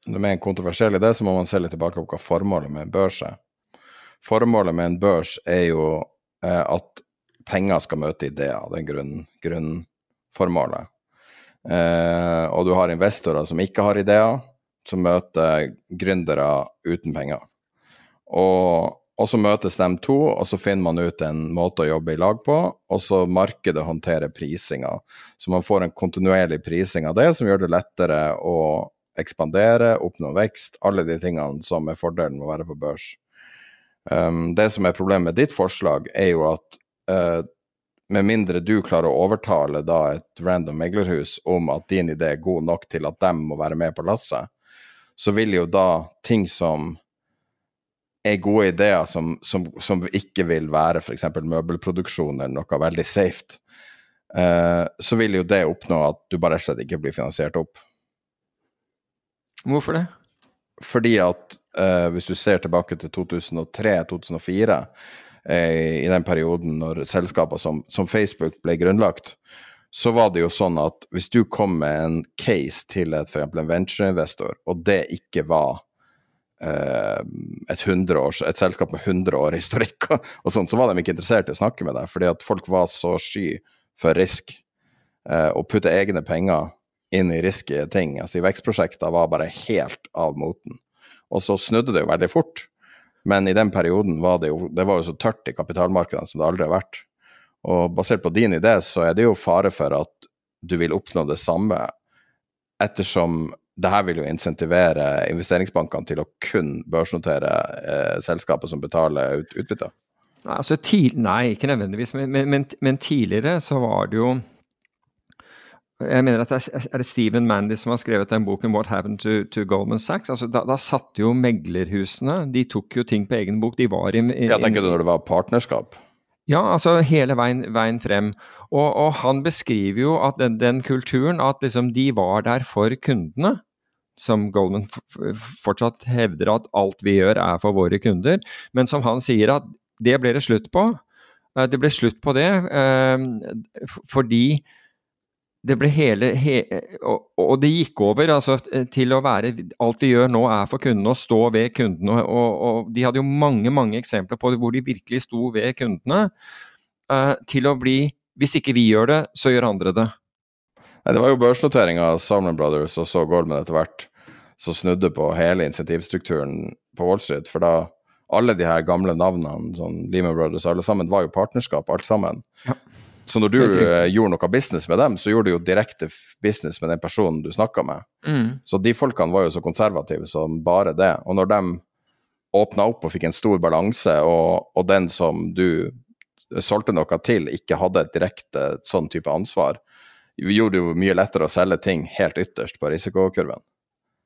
det er kontroversiell idé, så må man se litt tilbake på hva formålet med en børs er. Formålet med en børs er jo eh, at penger skal møte ideer. Det er grunn, grunnformålet. Eh, og du har investorer som ikke har ideer, som møter gründere uten penger. Og, og, så møtes de to, og så finner man ut en måte å jobbe i lag på, og så markedet håndterer prisinga. Så man får en kontinuerlig prising av det, som gjør det lettere å ekspandere, oppnå vekst, alle de tingene som er fordelen med å være på børs. Um, det som er problemet med ditt forslag, er jo at uh, med mindre du klarer å overtale da et random meglerhus om at din idé er god nok til at dem må være med på lasset, så vil jo da ting som er gode ideer som, som, som ikke vil være f.eks. møbelproduksjon eller noe veldig safe, uh, så vil jo det oppnå at du bare rett og slett ikke blir finansiert opp. Hvorfor det? Fordi at eh, hvis du ser tilbake til 2003-2004, eh, i den perioden når selskaper som, som, Facebook ble grunnlagt, så var det jo sånn at hvis du kom med en case til et, for en ventureinvestor, og det ikke var uh, et, års, et, selskap med 100 år historikk, og sånt, så var de ikke interessert i å snakke med deg, fordi at folk var så sky for risk. Å og putte egne penger inn i risky ting. Altså, vekstprosjekter var bare helt av moten. Og så snudde det jo veldig fort. Men i den perioden var det jo, det var jo så tørt i kapitalmarkedene som det aldri har vært. Og basert på din idé, så er det jo fare for at du vil oppnå det samme, ettersom det her vil jo insentivere investeringsbankene til å kun børsnotere eh, selskapet som betaler ut, utbytte. Altså, nei, ikke nødvendigvis, men, men, men tidligere så var det jo jeg mener at det er, det Stephen Mandy som har skrevet den boken 'What Happened to, to Goldman Sachs'? Altså, da, da satte jo meglerhusene De tok jo ting på egen bok. De var i, i Jeg tenker du når det var partnerskap? Ja, altså hele veien, veien frem. Og, og, han beskriver jo at den, den kulturen, at liksom de var der for kundene. Som Goldman fortsatt hevder at alt vi gjør er for våre kunder. Men som han sier at det ble det slutt på. Eh, det ble slutt på det eh, fordi det ble hele, he, og, og, det gikk over altså, til å være Alt vi gjør nå er for kundene, å stå ved kundene. Og, og, de hadde jo mange mange eksempler på det hvor de virkelig sto ved kundene. Uh, til å bli Hvis ikke vi gjør det, så gjør andre det. Nei, det var jo børsnoteringa av Salmon Brothers og så Goldman etter hvert som snudde på hele insentivstrukturen på Wall Street. For da alle de her gamle navnene, sånn Lehman Brothers, alle sammen, var jo partnerskap, alt sammen. Ja. Så når du uh, gjorde noe business med dem, så gjorde du jo direkte business med den personen du snakka med. Mm. Så de folkene var jo så konservative som bare det. Og når de åpna opp og fikk en stor balanse, og, og, den som du solgte noe til, ikke hadde et direkte sånn type ansvar, gjorde det jo mye lettere å selge ting helt ytterst på risikokurven.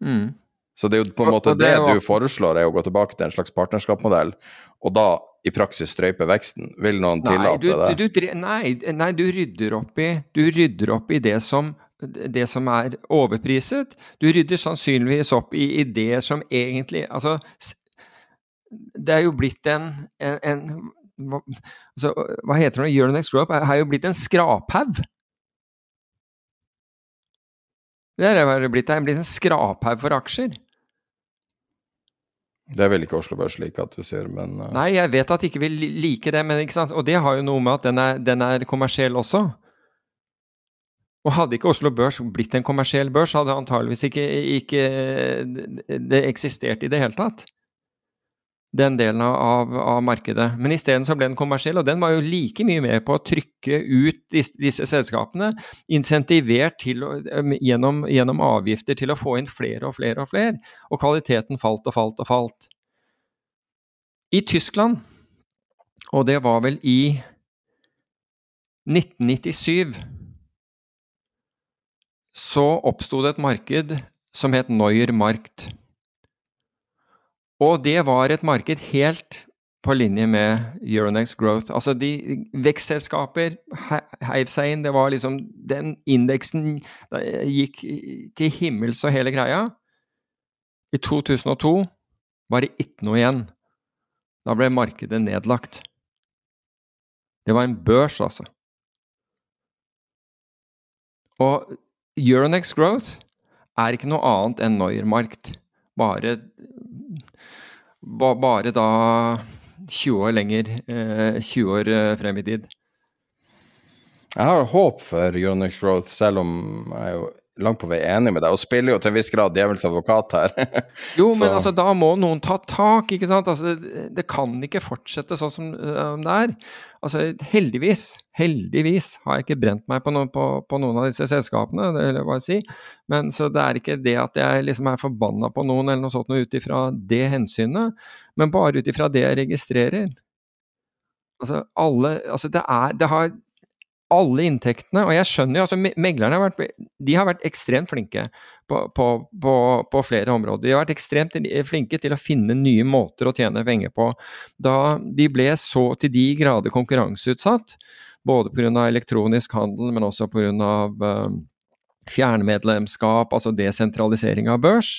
Mm. Så det er jo på en måte det det, du foreslår, er å gå tilbake til en slags partnerskapsmodell, og da i praksis strøype veksten. Vil noen Nei, tillate du, det? du, du, nei, nei, du rydder opp i, du rydder opp i det som det som er overpriset. Du rydder sannsynligvis opp i, i det som egentlig Altså, det er jo blitt en, en, en hva, altså, hva heter det? Euronex Group er, jo blitt en skraphaug. Det er blitt. Det er blitt en skraphaug for aksjer. Det er vel ikke Oslo Børs like at du sier, men uh... Nei, jeg vet at de ikke vil like det, men ikke sant? og det har jo noe med at den er, den er kommersiell også. Og hadde ikke Oslo Børs blitt en kommersiell børs, hadde antageligvis ikke, ikke det eksistert i det hele tatt. Den delen av, av markedet. Men isteden så ble den kommersiell, og den var jo like mye med på å trykke ut disse, disse selskapene, insentivert til gjennom, gjennom avgifter til å få inn flere og flere og flere, og kvaliteten falt og falt og falt. I Tyskland, og det var vel i 1997, så oppsto det et marked som het Neuer Markt. Og det var et marked helt på linje med Euronext Growth. Altså de vekstselskaper he- heiv seg inn. Det var liksom Den indeksen gikk til himmels og hele greia. I 2002 var det ikke noe igjen. Da ble markedet nedlagt. Det var en børs, altså. Og Euronext Growth er ikke noe annet enn Neuermarkt. Bare, ba, bare da 20 år lenger, eh, 20 år eh, frem i tid. Jeg har håp for Euronext Growth, selv om jeg jo langt på vei enig med deg, og spiller jo til en viss grad djevelens advokat her. Jo, men altså, da må noen ta tak, ikke sant? Altså, det, det kan ikke fortsette sånn som øh, det er. Altså, heldigvis, heldigvis har jeg ikke brent meg på, noen- på, på noen av disse selskapene, det vil jeg bare si. Men så det er ikke det at jeg liksom er forbanna på noen eller noe sånt noe ut ifra det hensynet, men bare ut ifra det jeg registrerer. Altså, alle Altså, det er Det har alle inntektene, og jeg skjønner jo altså Meglerne har vært, de har vært ekstremt flinke på, på, på, på flere områder. De har vært ekstremt flinke til å finne nye måter å tjene penger på. Da de ble så til de grader konkurranseutsatt, både pga. elektronisk handel, men også pga. Uh, fjernmedlemskap, altså desentralisering av børs,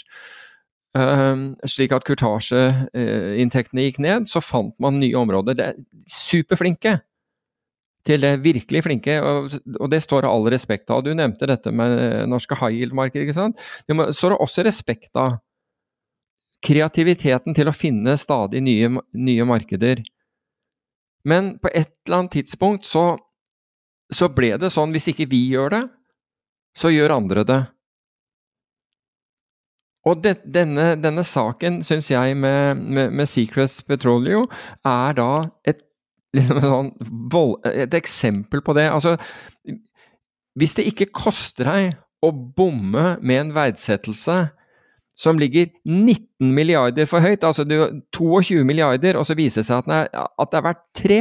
Um, slik at kurtasjeinntektene gikk ned, så fant man nye områder. Det er superflinke til det virkelig flinke, og, og det står det all respekt av. Du nevnte dette med norske high yield-markedet, ikke sant. Det må, står det også respekt av kreativiteten til å finne stadig nye, nye markeder. Men på et eller annet tidspunkt så, så ble det sånn, hvis ikke vi gjør det, så gjør andre det. Og det, denne, denne, saken, syns jeg, med, med, med Secrets Petroleum, er da et, liksom sånn et eksempel på det. Altså, hvis det ikke koster deg å bomme med en verdsettelse som ligger 19 milliarder for høyt, altså du, 22 milliarder, og så viser det seg at, den er, at det er verdt tre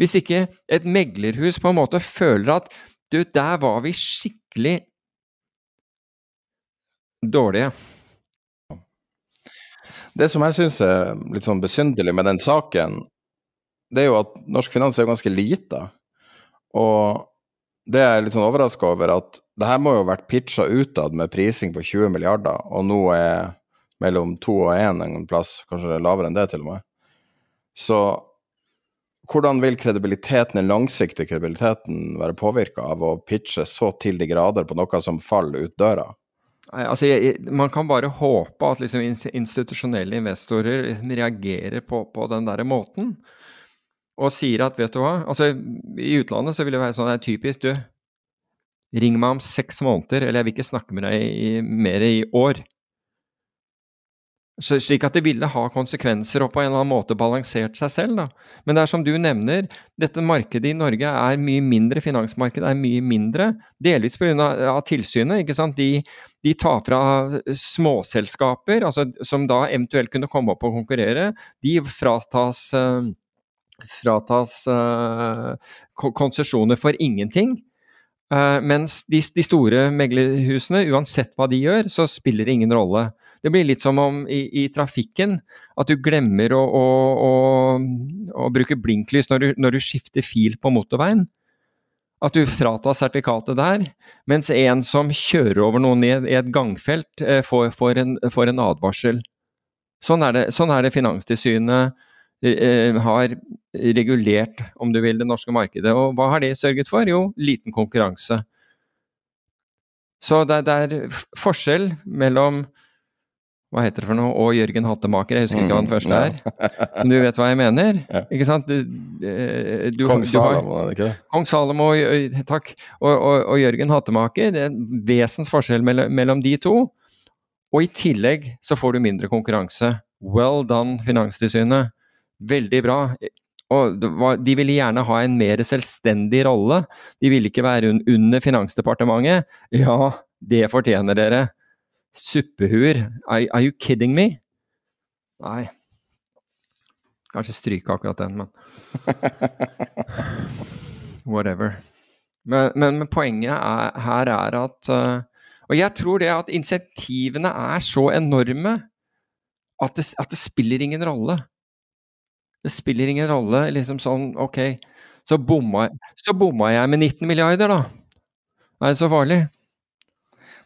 Hvis ikke et meglerhus på en måte føler at du, der var vi skikkelig dårlige. Det som jeg syns er litt sånn besynderlig med den saken, det er jo at norsk finans er jo ganske lite. Og det er jeg litt sånn overraska over, at det her må jo ha vært pitcha utad med prising på 20 milliarder, og nå er mellom to og én en plass, kanskje lavere enn det til og med. Så hvordan vil kredibiliteten, den langsiktige kredibiliteten være påvirka av å pitche så til de grader på noe som faller ut døra? Nei, altså jeg, Man kan bare håpe at liksom institusjonelle investorer liksom reagerer på, på, den der måten. Og sier at vet du hva, altså i utlandet så vil det være sånn det er typisk, du. Ring meg om seks måneder, eller jeg vil ikke snakke med deg i, mer i år. Så, slik at det ville ha konsekvenser og på en eller annen måte balansert seg selv. Da. Men det er som du nevner, dette markedet i Norge er mye mindre, finansmarkedet er mye mindre, delvis pga. tilsynet. ikke sant? De, de tar fra småselskaper, altså, som da eventuelt kunne komme opp og konkurrere. De fratas, uh, fratas uh, konsesjoner for ingenting. Uh, mens de, de, store meglerhusene, uansett hva de gjør, så spiller det ingen rolle. Det blir litt som om i, i trafikken at du glemmer å, å, å, å bruke blinklys når du, når du, skifter fil på motorveien. At du fratas sertifikatet der, mens en som kjører over noen i, et gangfelt, uh, får, får, en, får, en, advarsel. Sånn er det, sånn er det Finanstilsynet Eh, har regulert, om du vil, det norske markedet. Og hva har det sørget for? Jo, liten konkurranse. Så det, det er forskjell mellom hva heter det for noe, og Jørgen Hattemaker, jeg husker ikke hva den mm, første er. Men du vet hva jeg mener? Ikke sant? Du, eh, du, Kong Salomo, er det ikke det? Kong Salomo, takk. Og, og, og, Jørgen Hattemaker. Det er en vesensforskjell mellom, mellom de to. Og i tillegg så får du mindre konkurranse. Well done, Finanstilsynet. Veldig bra. Og de ville gjerne ha en mer selvstendig rolle. De ville ikke være under Finansdepartementet. Ja, det fortjener dere. Suppehuer. Are, you kidding me? Nei. Kanskje stryke akkurat den, men Whatever. Men, men, men poenget er, her er at uh, Og jeg tror det at insentivene er så enorme at det, at det spiller ingen rolle. Det spiller ingen rolle. liksom sånn, Ok, så bomma, så bomma jeg med 19 milliarder, da. Er det så farlig?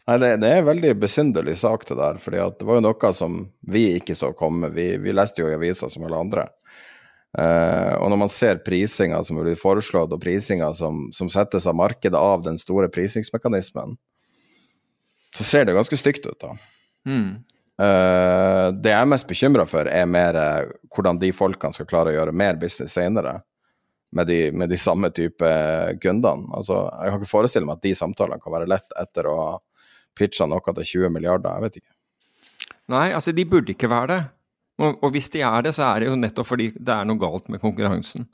Nei, det, det er en veldig besynderlig sak, det der. fordi det var jo noe som vi ikke så komme. Vi, vi leste jo i avisa som alle andre. Uh, og når man ser prisinga som blir foreslått, og prisinga som, som, settes av markedet av den store prisingsmekanismen, så ser det ganske stygt ut, da. Mm. Uh, det jeg er mest bekymra for, er mer uh, hvordan de folkene skal klare å gjøre mer business senere med de, med de samme type kundene. Altså, jeg kan ikke forestille meg at de samtalene kan være lett etter å ha pitcha noe til 20 milliarder, jeg vet ikke. Nei, altså de burde ikke være det. Og, og hvis de er det, så er det jo nettopp fordi det er noe galt med konkurransen.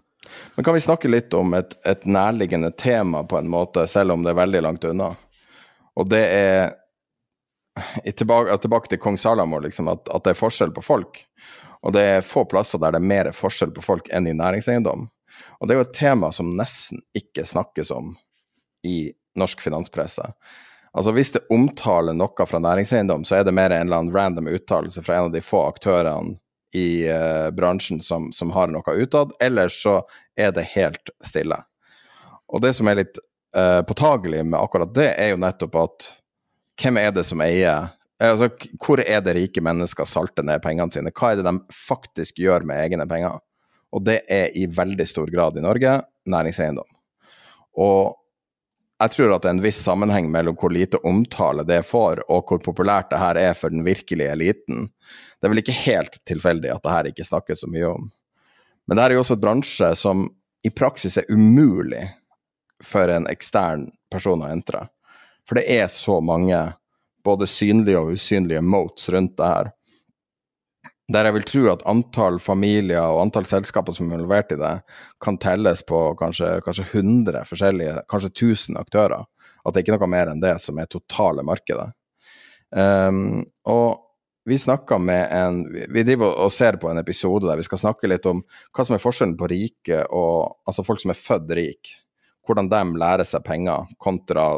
Men kan vi snakke litt om et, et nærliggende tema, på en måte, selv om det er veldig langt unna? Og det er tilbake, tilbake, til kong Salamo, liksom, at, at, det er forskjell på folk. Og det er få plasser der det er mer forskjell på folk enn i næringseiendom. Og det er jo et tema som nesten ikke snakkes om i norsk finanspresse. Altså Hvis det omtaler noe fra næringseiendom, så er det mer en eller annen random uttalelse fra en av de få aktørene i uh, bransjen som, som, har noe utad, ellers så er det helt stille. Og det som er litt uh, påtagelig med akkurat det, er jo nettopp at hvem er det som eier altså, Hvor er det rike mennesker salter ned pengene sine? Hva er det de faktisk gjør med egne penger? Og det er i veldig stor grad i Norge næringseiendom. Og jeg tror at det er en viss sammenheng mellom hvor lite omtale det får, og hvor populært det her er for den virkelige eliten. Det er vel ikke helt tilfeldig at det her ikke snakkes så mye om. Men det er jo også et bransje som i praksis er umulig for en ekstern person å entre. For det er så mange både synlige og usynlige motes rundt det her. Der jeg vil tro at antall familier og antall selskaper som er involvert i det, kan telles på kanskje, kanskje 100 forskjellige, kanskje 1000 aktører. At det er ikke noe mer enn det som er totale markedet. Um, og vi snakka med en Vi driver og ser på en episode der vi skal snakke litt om hva som er forskjellen på rike og Altså folk som er født rik. Hvordan de lærer seg penger, kontra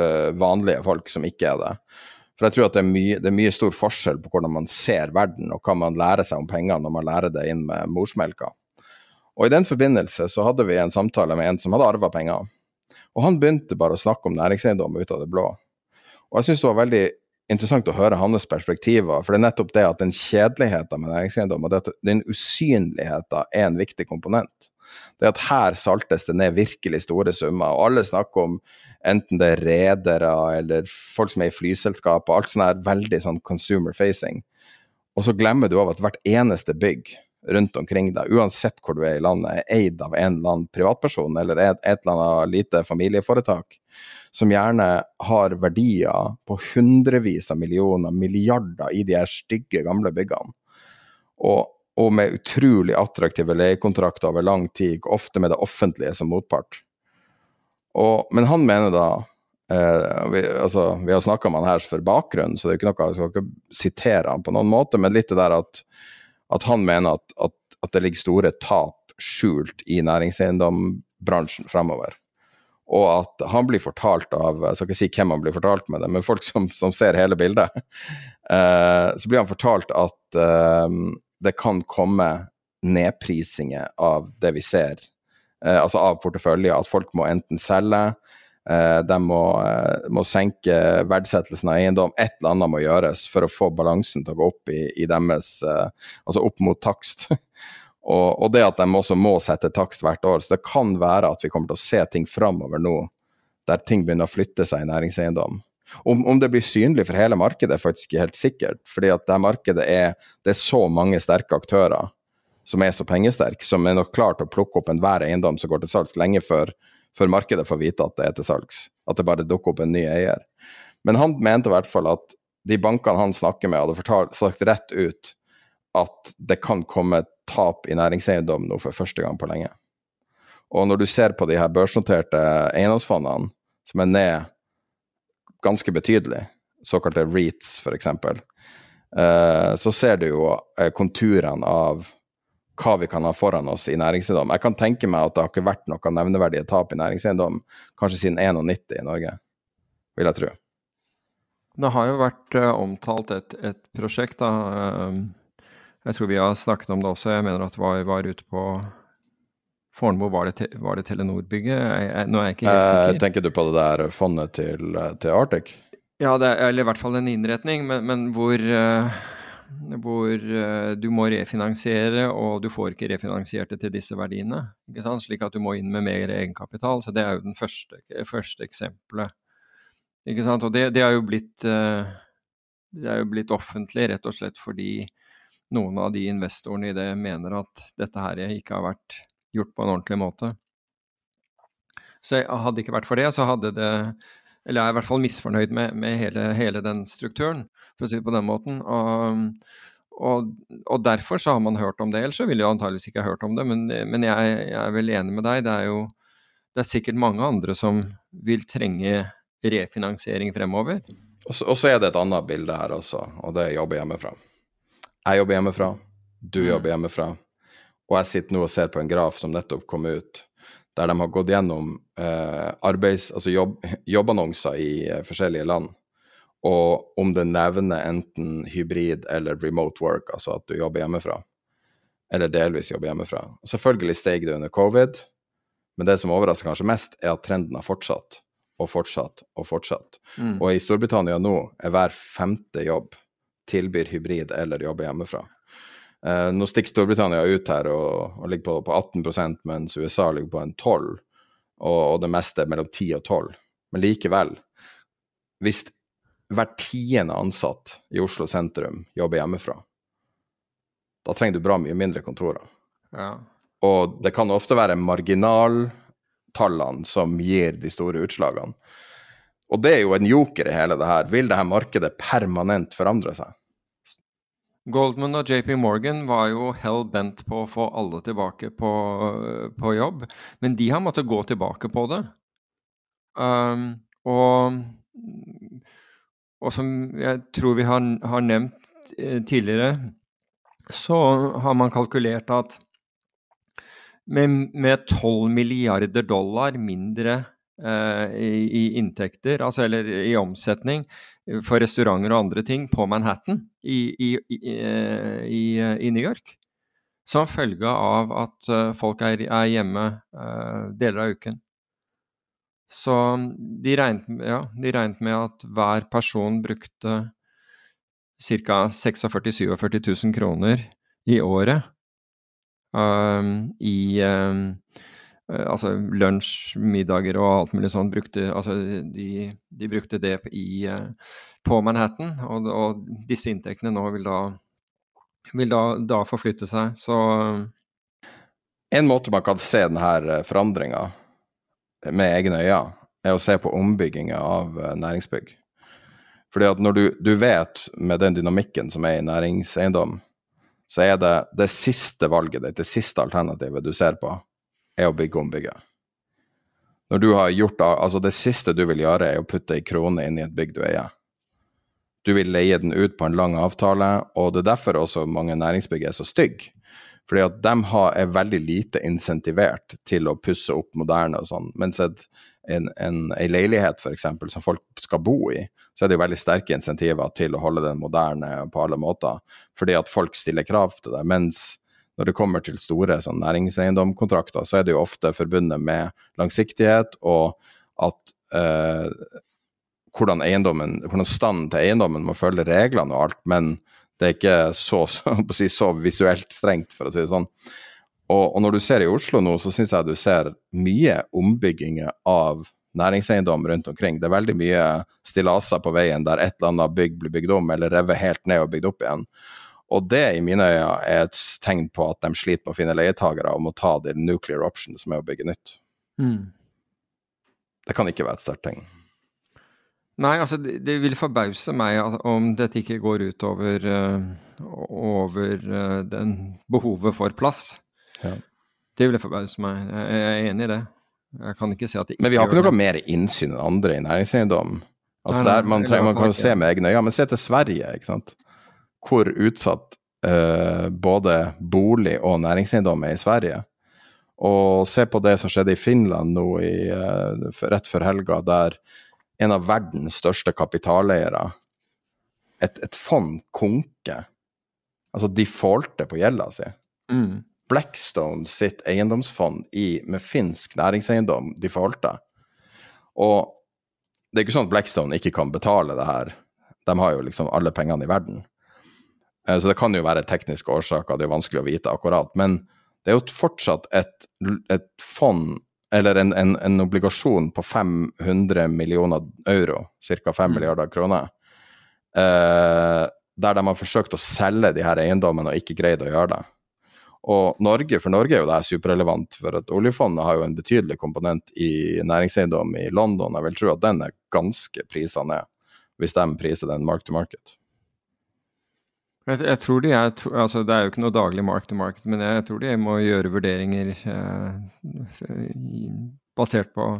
uh, vanlige folk som ikke er det. For jeg tror at det er, mye, det er, mye, stor forskjell på hvordan man ser verden, og hva man lærer seg om penger når man lærer det inn med morsmelka. Og i den forbindelse så hadde vi en samtale med en som hadde arva penger. Og han begynte bare å snakke om næringseiendom ut av det blå. Og jeg syns det var veldig interessant å høre hans perspektiver, for det er nettopp det at den kjedeligheten med næringseiendom, og den usynligheten er en viktig komponent. Det at her saltes det ned virkelig store summer, og alle snakker om enten det er redere eller folk som er i flyselskap, og alt sånt er veldig sånn consumer facing. Og så glemmer du av at hvert eneste bygg rundt omkring deg, uansett hvor du er i landet, er eid av en eller annen privatperson eller et, et eller annet lite familieforetak, som gjerne har verdier på hundrevis av millioner, milliarder i de her stygge, gamle byggene. Og, og med utrolig attraktive leiekontrakter over lang tid, ofte med det offentlige som motpart. Og, men han mener da eh, vi, altså, vi har snakka med han her for bakgrunnen, så det er ikke noe, jeg skal ikke sitere han på noen måte, men litt det der at, at han mener at, at, at, det ligger store tap skjult i næringseiendomsbransjen fremover. Og at han blir fortalt av Jeg skal ikke si hvem han blir fortalt med det, men folk som, som ser hele bildet. Eh, så blir han fortalt at eh, det kan komme nedprisinger av det vi ser, altså av porteføljer. At folk må enten selge, eh, de må, eh, må, senke verdsettelsen av eiendom. Et eller annet må gjøres for å få balansen til å gå opp i, i deres eh, Altså opp mot takst. Og, og, det at de også må sette takst hvert år. Så det kan være at vi kommer til å se ting framover nå, der ting begynner å flytte seg i næringseiendom. Om, om, det blir synlig for hele markedet, er faktisk ikke helt sikkert. fordi at det markedet er, det er så mange sterke aktører som er så pengesterk, som er nok klart å plukke opp enhver eiendom som går til salgs, lenge før, før markedet får vite at det er til salgs. At det bare dukker opp en ny eier. Men han mente i hvert fall at de bankene han snakker med, hadde fortalt, sagt rett ut at det kan komme tap i næringseiendom nå for første gang på lenge. Og når du ser på de her børsnoterte eiendomsfondene, som er ned ganske betydelig, såkalte REITs f.eks., eh, så ser du jo eh, konturene av hva vi kan ha foran oss i næringseiendom. Jeg kan tenke meg at det har ikke vært noen nevneverdige tap i næringseiendom kanskje siden 91 i Norge, vil jeg tro. Det har jo vært uh, omtalt et, et prosjekt, da. Uh, jeg tror vi har snakket om det også. Jeg mener at vi var, ute på Fornebu. Var det, var det Telenor-bygget? Nå er jeg ikke helt sikker. Uh, tenker du på det der fondet til, til Arctic? Ja, det er, eller i hvert fall en innretning, men, men hvor hvor uh, du må refinansiere, og du får ikke refinansiert det til disse verdiene. Slik at du må inn med mer egenkapital. Så det er jo den første, første eksempelet. Og det, det, er blitt, uh, det, er jo blitt, offentlig rett og slett fordi noen av de investorene i det mener at dette her ikke har vært gjort på en ordentlig måte. Så hadde det ikke vært for det, så hadde det eller jeg er i hvert fall misfornøyd med, med hele, hele, den strukturen, for å si det på den måten. Og, og, og, derfor så har man hørt om det. Ellers så ville jeg antageligvis ikke ha hørt om det, men, men jeg, jeg, er vel enig med deg. Det er jo det er sikkert mange andre som vil trenge refinansiering fremover. Og så er det et annet bilde her også, og det er jobbe hjemmefra. Jeg jobber hjemmefra, du mm. jobber hjemmefra, og jeg sitter nå og ser på en graf som nettopp kom ut der de har gått gjennom eh, arbeids, altså jobb, jobbannonser i eh, forskjellige land. Og om det nevner enten hybrid eller remote work, altså at du jobber hjemmefra. Eller delvis jobber hjemmefra. Selvfølgelig steg det under covid, men det som overrasker kanskje mest, er at trenden har fortsatt og fortsatt og fortsatt. Mm. Og i Storbritannia nå er hver femte jobb tilbyr hybrid eller jobber hjemmefra. Eh, nå stikker Storbritannia ut her og, og ligger på, på, 18% mens USA ligger på en 12 og, og det meste er mellom 10 og 12 Men likevel, hvis hver tiende ansatt i Oslo sentrum jobber hjemmefra, da trenger du bra mye mindre kontorer. Ja. Og det kan ofte være marginaltallene som gir de store utslagene. Og det er jo en joker i hele det her. Vil det her markedet permanent forandre seg? Goldman og JP Morgan var jo hell bent på å få alle tilbake på, på jobb, men de har måttet gå tilbake på det. Um, og, og, som jeg tror vi har, har nevnt eh, tidligere, så har man kalkulert at med, med 12 milliarder dollar mindre i, i, inntekter, altså eller i omsetning, for restauranter og andre ting på Manhattan i, i, i, i New York. Som følge av at eh, folk er, er hjemme deler av uken. Så de regnet, ja, de regnet, med at hver person brukte ca. 46 000-47 000 kroner i året um, i um, Eh, altså lunsj, middager og alt mulig sånn, brukte, altså de, de, brukte det i, eh, på Manhattan. Og, og, disse inntektene nå vil da, vil da, da forflytte seg. Så En måte man kan se denne forandringa med egne øyne, er å se på ombygginga av eh, næringsbygg. Fordi at når du, du, vet med den dynamikken som er i næringseiendom, så er det det siste valget ditt, det siste alternativet du ser på, er å bygge om bygget. Når du har gjort Altså, det siste du vil gjøre, er å putte ei krone inn i et bygg du eier. Du vil leie den ut på en lang avtale, og det er derfor også mange næringsbygg er så stygge. Fordi at de har, er veldig lite insentivert til å pusse opp moderne og sånn. Mens et, en, en, en leilighet f.eks. som folk skal bo i, så er det jo veldig sterke insentiver til å holde den moderne på alle måter, fordi at folk stiller krav til det. Mens når det kommer til store sånn, næringseiendomkontrakter, så er det jo ofte forbundet med langsiktighet og at eh, hvordan, hvordan standen til eiendommen må følge reglene og alt, men det er ikke så, så, si, så visuelt strengt, for å si det sånn. Og, og, når du ser i Oslo nå, så syns jeg du ser mye ombygginger av næringseiendom rundt omkring. Det er veldig mye stillaser på veien der et eller annet bygg blir bygd om eller revet helt ned og bygd opp igjen. Og det i mine øyne er et tegn på at de sliter med å finne leietagere og må ta det nuclear option som er å bygge nytt. Mm. Det kan ikke være et sterkt tegn. Nei, altså det, det vil forbause meg om dette ikke går ut over, uh, over uh, den behovet for plass. Ja. Det vil forbause meg. Jeg, jeg er enig i det. Jeg kan ikke se at det ikke Men vi har ikke noe det. mer innsyn enn andre i næringseiendom. Altså nei, nei, der, man, trenger, man kan jo se med egne øyne. Men se til Sverige, ikke sant. Hvor utsatt eh, både bolig og næringseiendom er i Sverige. Og se på det som skjedde i Finland nå i, rett før helga, der en av verdens største kapitaleiere, et, et fond konker, altså defaulter på gjelda si. Mm. Blackstone sitt eiendomsfond i, med finsk næringseiendom defaulta. Og det er ikke sånn at Blackstone ikke kan betale det her. De har jo liksom alle pengene i verden. Eh, så det kan jo være tekniske årsaker, det er vanskelig å vite akkurat. Men det er jo fortsatt et, et fond eller en, en, en, obligasjon på 500 millioner euro, ca. 5 mm. milliarder kroner, eh, der de har forsøkt å selge de her eiendommene og ikke greid å gjøre det. Og Norge, For Norge er jo det superrelevant, for at oljefondet har jo en betydelig komponent i næringseiendom i London. Jeg vil tro at den er ganske prisa ned, hvis de priser den mark to market. Jeg, jeg, tror de er, altså Det er jo ikke noe daglig mark to market, men jeg tror de må gjøre vurderinger eh, basert på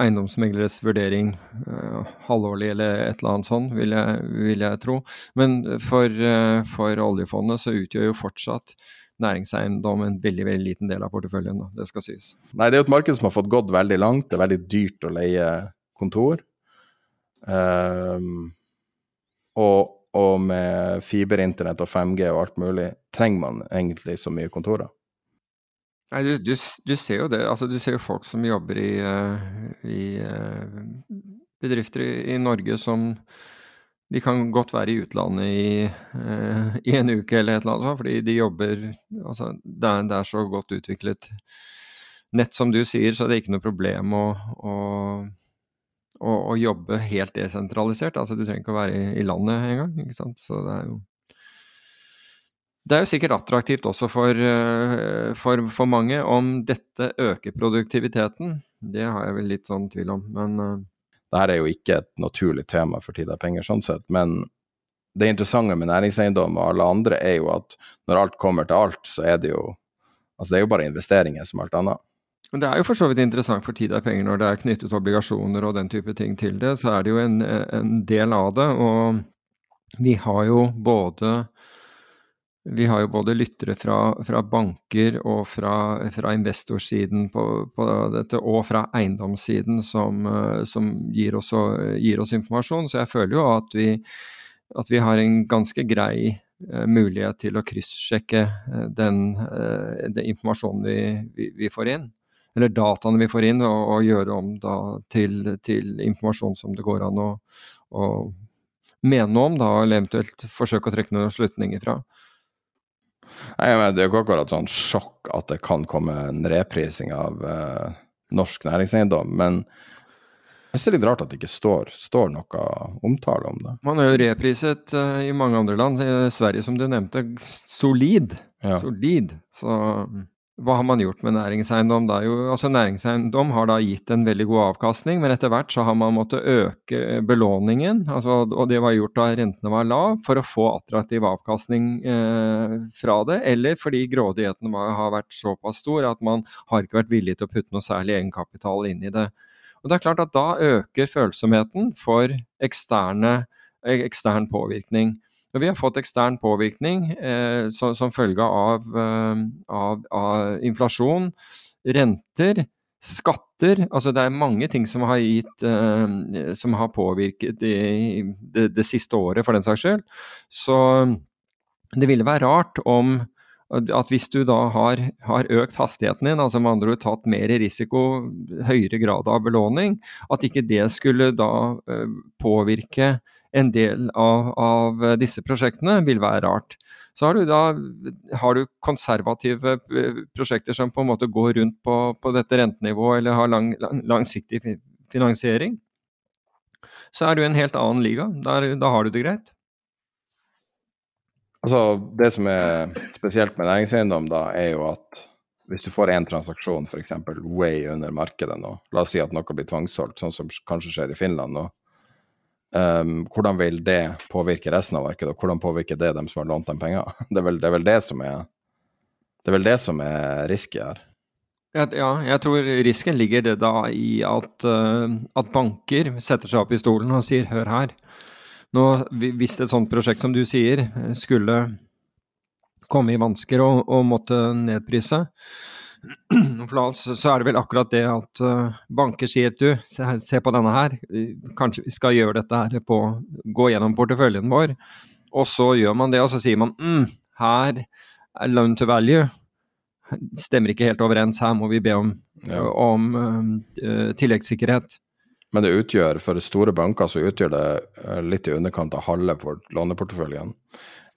eiendomsmegleres vurdering eh, halvårlig eller et eller annet sånt, vil jeg, vil jeg tro. Men for, eh, for, oljefondet så utgjør jo fortsatt næringseiendom en veldig veldig liten del av porteføljen. Da. Det skal sies. Nei, det er jo et marked som har fått gått veldig langt. Det er veldig dyrt å leie kontor. Um, og og med fiberinternett og 5G og alt mulig, trenger man egentlig så mye kontorer? Nei, du, du, du, ser jo det. Altså, du ser jo folk som jobber i, uh, i uh, bedrifter i, i, Norge som De kan godt være i utlandet i, uh, i, en uke eller et eller annet sånt, fordi de jobber Altså, det er, det er, så godt utviklet nett som du sier, så det er ikke noe problem å, å å, å, jobbe helt desentralisert. Altså, du trenger ikke å være i, i landet engang. ikke sant? Så det er jo det er jo sikkert attraktivt også for, eh, for, for, mange om dette øker produktiviteten. Det har jeg vel litt sånn tvil om, men uh... Dette er jo ikke et naturlig tema for tid av penger, sånn sett. Men det interessante med næringseiendom og alle andre er jo at når alt kommer til alt, så er det jo Altså det er jo bare investeringer som alt annet. Men det er jo for så vidt interessant for tid er penger når det er knyttet obligasjoner og den type ting til det. Så er det jo en, en del av det. Og vi har jo både vi har jo både lyttere fra, fra banker og fra, fra investorsiden på, på, dette, og fra eiendomssiden som, som gir, oss, gir, oss, informasjon. Så jeg føler jo at vi, at vi har en ganske grei uh, mulighet til å kryssjekke uh, den, uh, den, informasjonen vi, vi, vi, får inn eller dataene vi får inn, og, og gjøre om da til, til, informasjon som det går an å, å mene noe om, da, eller eventuelt forsøke å trekke noen slutninger fra. Nei, men Det er jo ikke akkurat sånn sjokk at det kan komme en reprising av eh, norsk næringseiendom, men jeg synes det er litt rart at det ikke står, står noe omtale om det. Man har jo repriset uh, i mange andre land. I Sverige, som du nevnte, solid. Ja. Solid. Så hva har man gjort med næringseiendom? Da? Jo, altså Næringseiendom har da gitt en veldig god avkastning, men etter hvert så har man måttet øke belåningen, altså, og det var gjort da rentene var lav, for å få attraktiv avkastning eh, fra det, eller fordi grådigheten var, har vært såpass stor at man har ikke vært villig til å putte noe særlig egenkapital inn i det. Og det er klart at Da øker følsomheten for eksterne, ekstern påvirkning. Vi har fått ekstern påvirkning eh, som, som, følge av, eh, av, av, inflasjon, renter, skatter Altså det er mange ting som har gitt eh, Som har påvirket i, det, det, siste året, for den saks skyld. Så det ville være rart om at hvis du da har, har økt hastigheten din, altså med andre ord tatt mer risiko, høyere grad av belåning, at ikke det skulle da eh, påvirke en del av, av, disse prosjektene, vil være rart. Så har du da har du konservative eh, prosjekter som på en måte går rundt på, på dette rentenivået eller har lang, lang, langsiktig finansiering. Så er du i en helt annen liga. Der, da har du det greit. Altså, Det som er spesielt med næringseiendom, da, er jo at hvis du får én transaksjon f.eks. way under markedet nå, la oss si at noe blir tvangssolgt, sånn som kanskje skjer i Finland nå, Um, hvordan vil det påvirke resten av markedet, og hvordan påvirker det dem som har lånt dem penger? Det er vel det, er vel det som er det er vel det som er risky her. Ja, jeg tror risken ligger det da i at, uh, at, banker setter seg opp i stolen og sier hør her, nå, hvis et sånt prosjekt som du sier skulle komme i vansker og, og måtte nedprise, så er det vel akkurat det at uh, banker sier du, se, se, på denne her, kanskje vi skal gjøre dette her på Gå gjennom porteføljen vår. Og så gjør man det, og så sier man mm, her er loan to value. Stemmer ikke helt overens, her må vi be om, ja. om uh, tilleggssikkerhet. Men det utgjør, for store banker så utgjør det litt i underkant av halve låneporteføljen.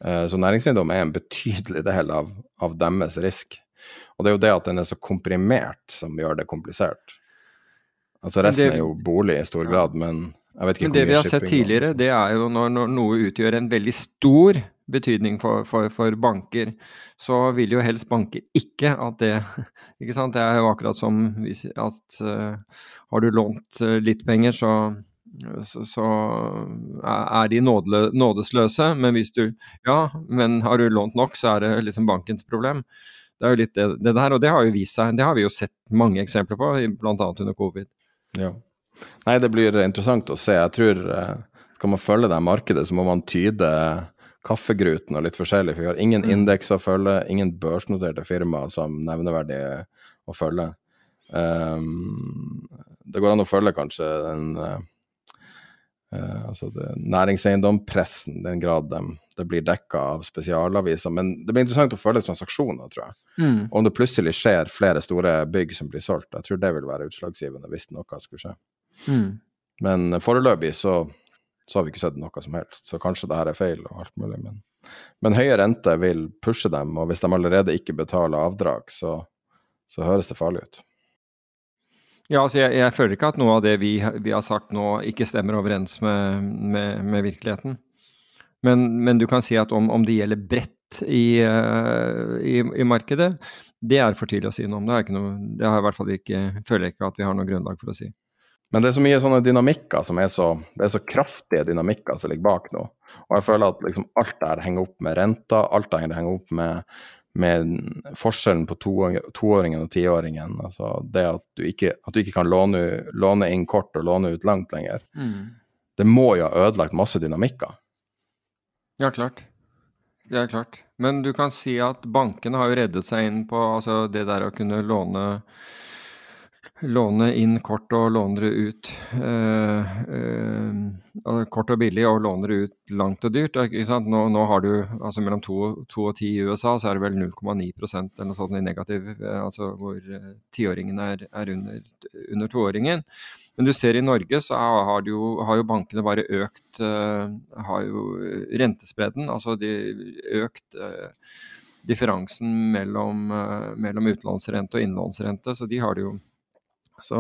Så næringseiendom er en betydelig del av, av deres risk. Og det er jo det at den er så komprimert som gjør det komplisert. Altså resten det, er jo bolig i stor grad, men jeg vet ikke men det vi har sett tidligere, det er jo når, når, noe utgjør en veldig stor betydning for, for, for, banker, så vil jo helst banker ikke at det Ikke sant. Det er jo akkurat som hvis, at uh, har du lånt uh, litt penger, så, så, så er de nådle, nådesløse. Men hvis du Ja, men har du lånt nok, så er det liksom bankens problem. Det er jo litt det, det, der, og det har jo vist seg. Det har vi jo sett mange eksempler på, bl.a. under covid. Ja. Nei, det blir interessant å se. Jeg tror eh, skal man følge det markedet, så må man tyde kaffegruten og litt forskjellig. For vi har ingen mm. indeks å følge, ingen børsnoterte firmaer som nevneverdig å følge. Um, det går an å følge kanskje den uh, Uh, næringseiendom, pressen, den grad de, det blir dekka av spesialaviser. Men det blir interessant å følge transaksjoner, tror jeg. Mm. Om det plutselig skjer flere store bygg som blir solgt. Jeg tror det vil være utslagsgivende hvis noe skulle skje. Mm. Men foreløpig så, så, har vi ikke sett noe som helst, så kanskje det her er feil og alt mulig. Men, men høye rente vil pushe dem, og hvis de allerede ikke betaler avdrag, så, så høres det farlig ut. Ja, altså jeg, jeg, føler ikke at noe av det vi, vi har sagt nå ikke stemmer overens med, med, med virkeligheten. Men, men, du kan si at om, om det gjelder bredt i, uh, i, i, markedet, det er for tidlig å si noe om. Det, er noe, det har jeg i hvert fall ikke, føler jeg ikke at vi har noe grunnlag for å si. Men det er så mye sånne dynamikker som er så, det er så kraftige dynamikker som ligger bak nå. Og jeg føler at liksom alt der henger opp med renta, alt der henger opp med med forskjellen på toåringen og tiåringen. Altså det at du ikke, at du ikke kan låne, låne, inn kort og låne ut langt lenger. Mm. Det må jo ha ødelagt masse dynamikker. Ja, klart. Det er klart. Men du kan si at bankene har jo reddet seg inn på altså det der å kunne låne låne inn kort og låne det ut eh, eh, kort og billig og låne det ut langt og dyrt. Nå, nå, har du altså mellom 2 og 10 i USA, så er det vel 0,9% eller noe sånt i negativ, eh, altså hvor eh, tiåringen er, er, under, under toåringen. Men du ser i Norge så har, jo, har jo bankene bare økt eh, har jo rentespredden, altså de økt differansen mellom, mellom utlånsrente og innlånsrente, så de har det jo så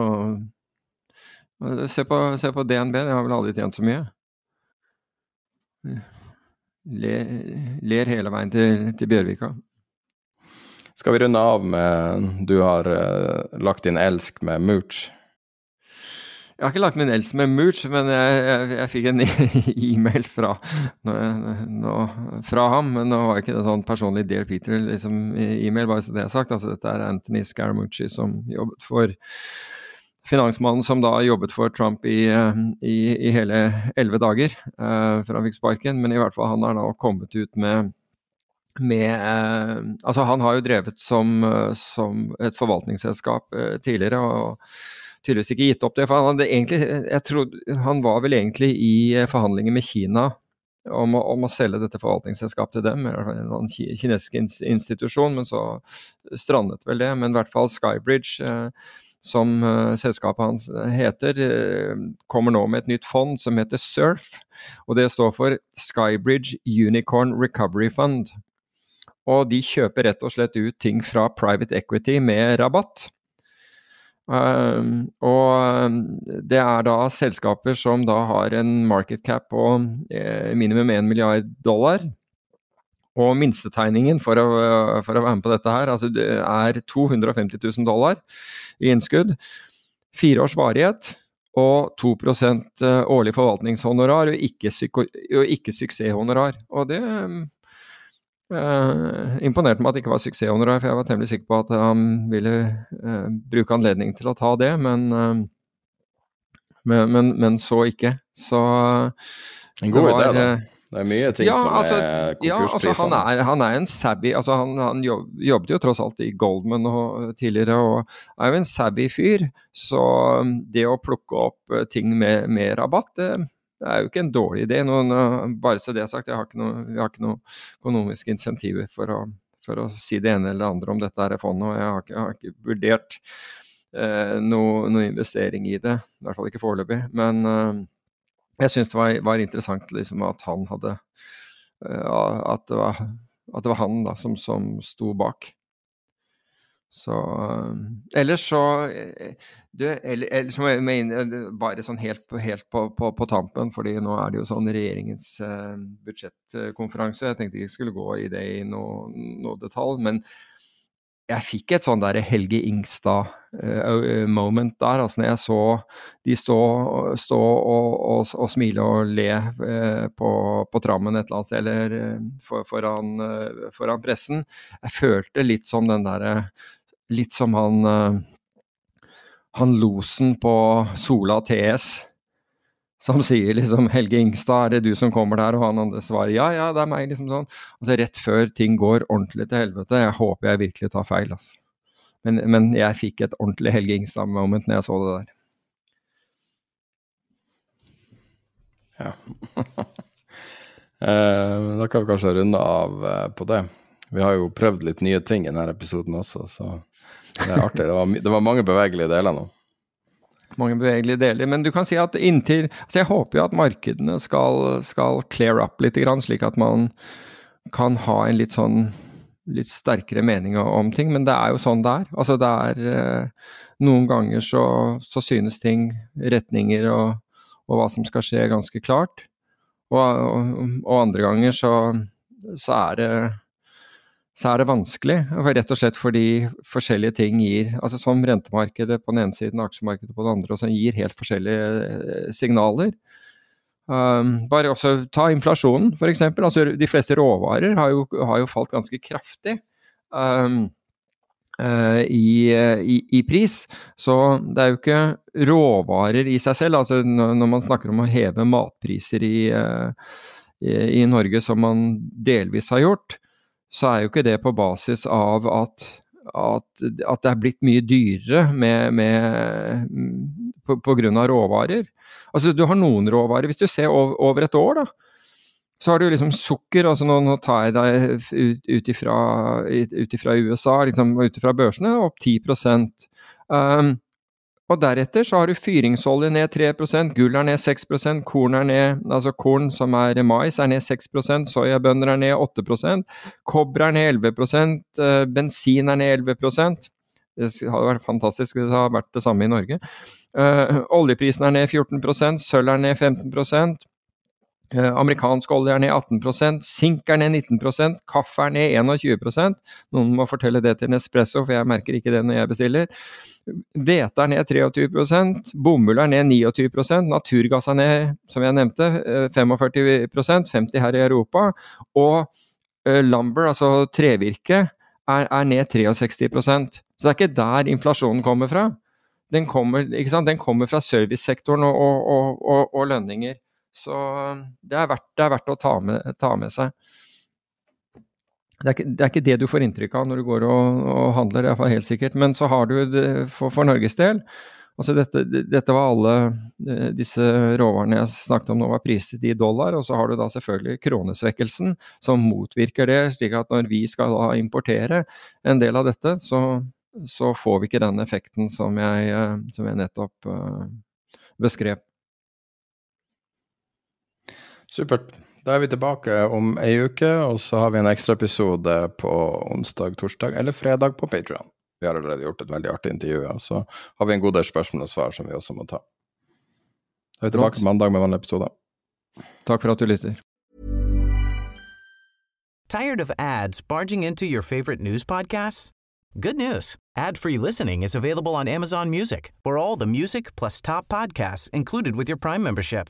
se på, se på DNB, de har vel aldri tjent så mye. Ler, ler hele veien til, til, Bjørvika. Skal vi runde av med Du har uh, lagt inn elsk med Mooch. Jeg har ikke lagt min else med Mooch, men jeg, jeg, jeg fikk en e-mail fra, fra, ham. Men nå var ikke det sånn personlig Dear Peter liksom, e-mail, bare så det er sagt. Altså, dette er Anthony Scaramucci som jobbet for finansmannen som da jobbet for Trump i, i, i hele elleve dager uh, før han fikk sparken. Men i hvert fall han har da kommet ut med med eh, Altså, han har jo drevet som, eh, som et forvaltningsselskap eh, tidligere, og tydeligvis ikke gitt opp det. For han, egentlig, trodde, han var vel egentlig i eh, forhandlinger med Kina om å, om å selge dette forvaltningsselskapet til dem, en kinesisk institusjon, men så strandet vel det. Men i hvert fall Skybridge, eh, som eh, selskapet hans heter, eh, kommer nå med et nytt fond som heter SURF. Og det står for Skybridge Unicorn Recovery Fund. Og de kjøper rett og slett ut ting fra private equity med rabatt. Um, og um, det er da selskaper som da har en market cap på eh, minimum 1 milliard dollar. Og minstetegningen for å, for å være med på dette her, altså det er 250 000 dollar i innskudd. Fire års varighet og 2 eh, årlig forvaltningshonorar og ikke, ikke suksesshonorar. Og det Eh, imponerte meg at det ikke var suksesshonorar, for jeg var temmelig sikker på at han ville uh, bruke anledningen til å ta det, men, uh, men, men, men så ikke. Så En god idé, da. eh, Det er mye ting ja, som altså, er ja, altså, han, er, han er en savvy altså, Han, han jobb, jobbet jo tross alt i Goldman og, tidligere, og er jo en savvy fyr. Så det å plukke opp eh, ting med, med rabatt, det, det er jo ikke en dårlig idé. Nå, nå, bare så det er sagt, jeg har ikke noe, har ikke noe økonomiske insentiver for å, for å si det ene eller det andre om dette her fondet, og jeg har ikke, jeg har ikke vurdert eh, noe, noe investering i det. I hvert fall ikke foreløpig. Men eh, jeg syns det var, var interessant liksom, at han hadde eh, at, det var, at det var han da, som, som sto bak. Så eh, Ellers så eh, du, eller, eller, så må jeg mene, eh, Bare sånn helt, helt på, på, på tampen, fordi nå er det jo sånn regjeringens eh, budsjettkonferanse. Jeg tenkte ikke jeg skulle gå i det i noe, noe detalj, men jeg fikk et sånn der Helge Ingstad-moment der. altså Når jeg så de stå, stå og, og, og smile og le eh, på, på trammen et eller annet sted, eller for, foran, foran pressen. Jeg følte litt som den derre Litt som han eh, han losen på Sola TS. Som sier liksom 'Helge Ingstad, er det du som kommer der?' Og han andre svarer 'ja, ja, det er meg', liksom sånn. Og så rett før ting går ordentlig til helvete. Jeg håper jeg virkelig tar feil, altså. Men, men jeg fikk et ordentlig Helge Ingstad-moment når jeg så det der. Ja. Eh, da kan vi kanskje runde av eh, på det. Vi har jo prøvd litt nye ting i denne episoden også, så det er artig. Det var, det var mange bevegelige deler nå. Mange bevegelige deler. Men du kan si at inntil altså Jeg håper jo at markedene skal, skal clear up litt, slik at man kan ha en litt sånn litt sterkere mening om ting, men det er jo sånn det er. Altså det er eh, Noen ganger så, så synes ting, retninger og, og hva som skal skje, ganske klart. Og, og, og andre ganger så, så er det så er det vanskelig, rett og slett fordi forskjellige ting gir altså Som rentemarkedet på den ene siden, aksjemarkedet på den andre, og som gir helt forskjellige eh, signaler. Um, bare også ta inflasjonen, f.eks. Altså, de fleste råvarer har jo, har jo falt ganske kraftig. Um, uh, i, i, i pris. Så det er jo ikke råvarer i seg selv. altså Når man snakker om å heve matpriser i, uh, i Norge, som man delvis har gjort, så er jo ikke det på basis av at, at, at det er blitt mye dyrere med, med, på, på grunn av råvarer. Altså Du har noen råvarer, hvis du ser over, over et år, da, så har du liksom sukker. altså Nå, nå tar jeg deg ut, ut, ut ifra USA, liksom, ut ifra børsene, opp 10 um, Og deretter så har du fyringsolje ned 3 gull er ned 6% korn er ned altså korn som er mais er ned 6% soyabønner er ned 8 kobber er ned 11 eh, bensin er ned 11% det hadde vært fantastisk hvis det hadde vært det samme i Norge. Uh, oljeprisen er ned 14 sølv er ned 15 Eh, amerikansk olje er ned 18 sink er ned 19 kaffe er ned 21% Noen må fortelle det til Nespresso, for jeg merker ikke det når jeg bestiller. Hvete er ned 23 bomull er ned 29 naturgass er ned, som jeg nevnte, eh, 45 50 her i Europa. Og eh, lumber, altså trevirke, er, er ned 63% Så det er ikke der inflasjonen kommer fra. Den kommer? Den kommer fra servicesektoren og, og, og, og lønninger. Så det er verdt, det er verdt å ta med, ta med seg. det er, ikke, det er, ikke, det du får inntrykk av når du går og, og handler, iallfall helt sikkert. Men så har du det for, for Norges del Altså dette, dette, var alle eh, disse råvarene jeg snakket om nå var priset i dollar, og så har du da selvfølgelig kronesvekkelsen som motvirker det, slik at når vi skal da importere en del av dette, så, så får vi ikke den effekten som jeg, eh, som jeg nettopp uh, beskrev. Supert. Da er vi tilbake om ei uke, og så har vi en ekstraepisode på onsdag, torsdag eller fredag på Patrion. Vi har allerede gjort et veldig artig intervju, og så har vi en god del spørsmål og svar som vi også må ta. Da er vi tilbake på mandag med vanlig episode. Takk for at du lytter. Tired of ads barging into your favorite news podcasts? Good news. Ad-free listening is available on Amazon Music for all the music plus top podcasts included with your Prime membership.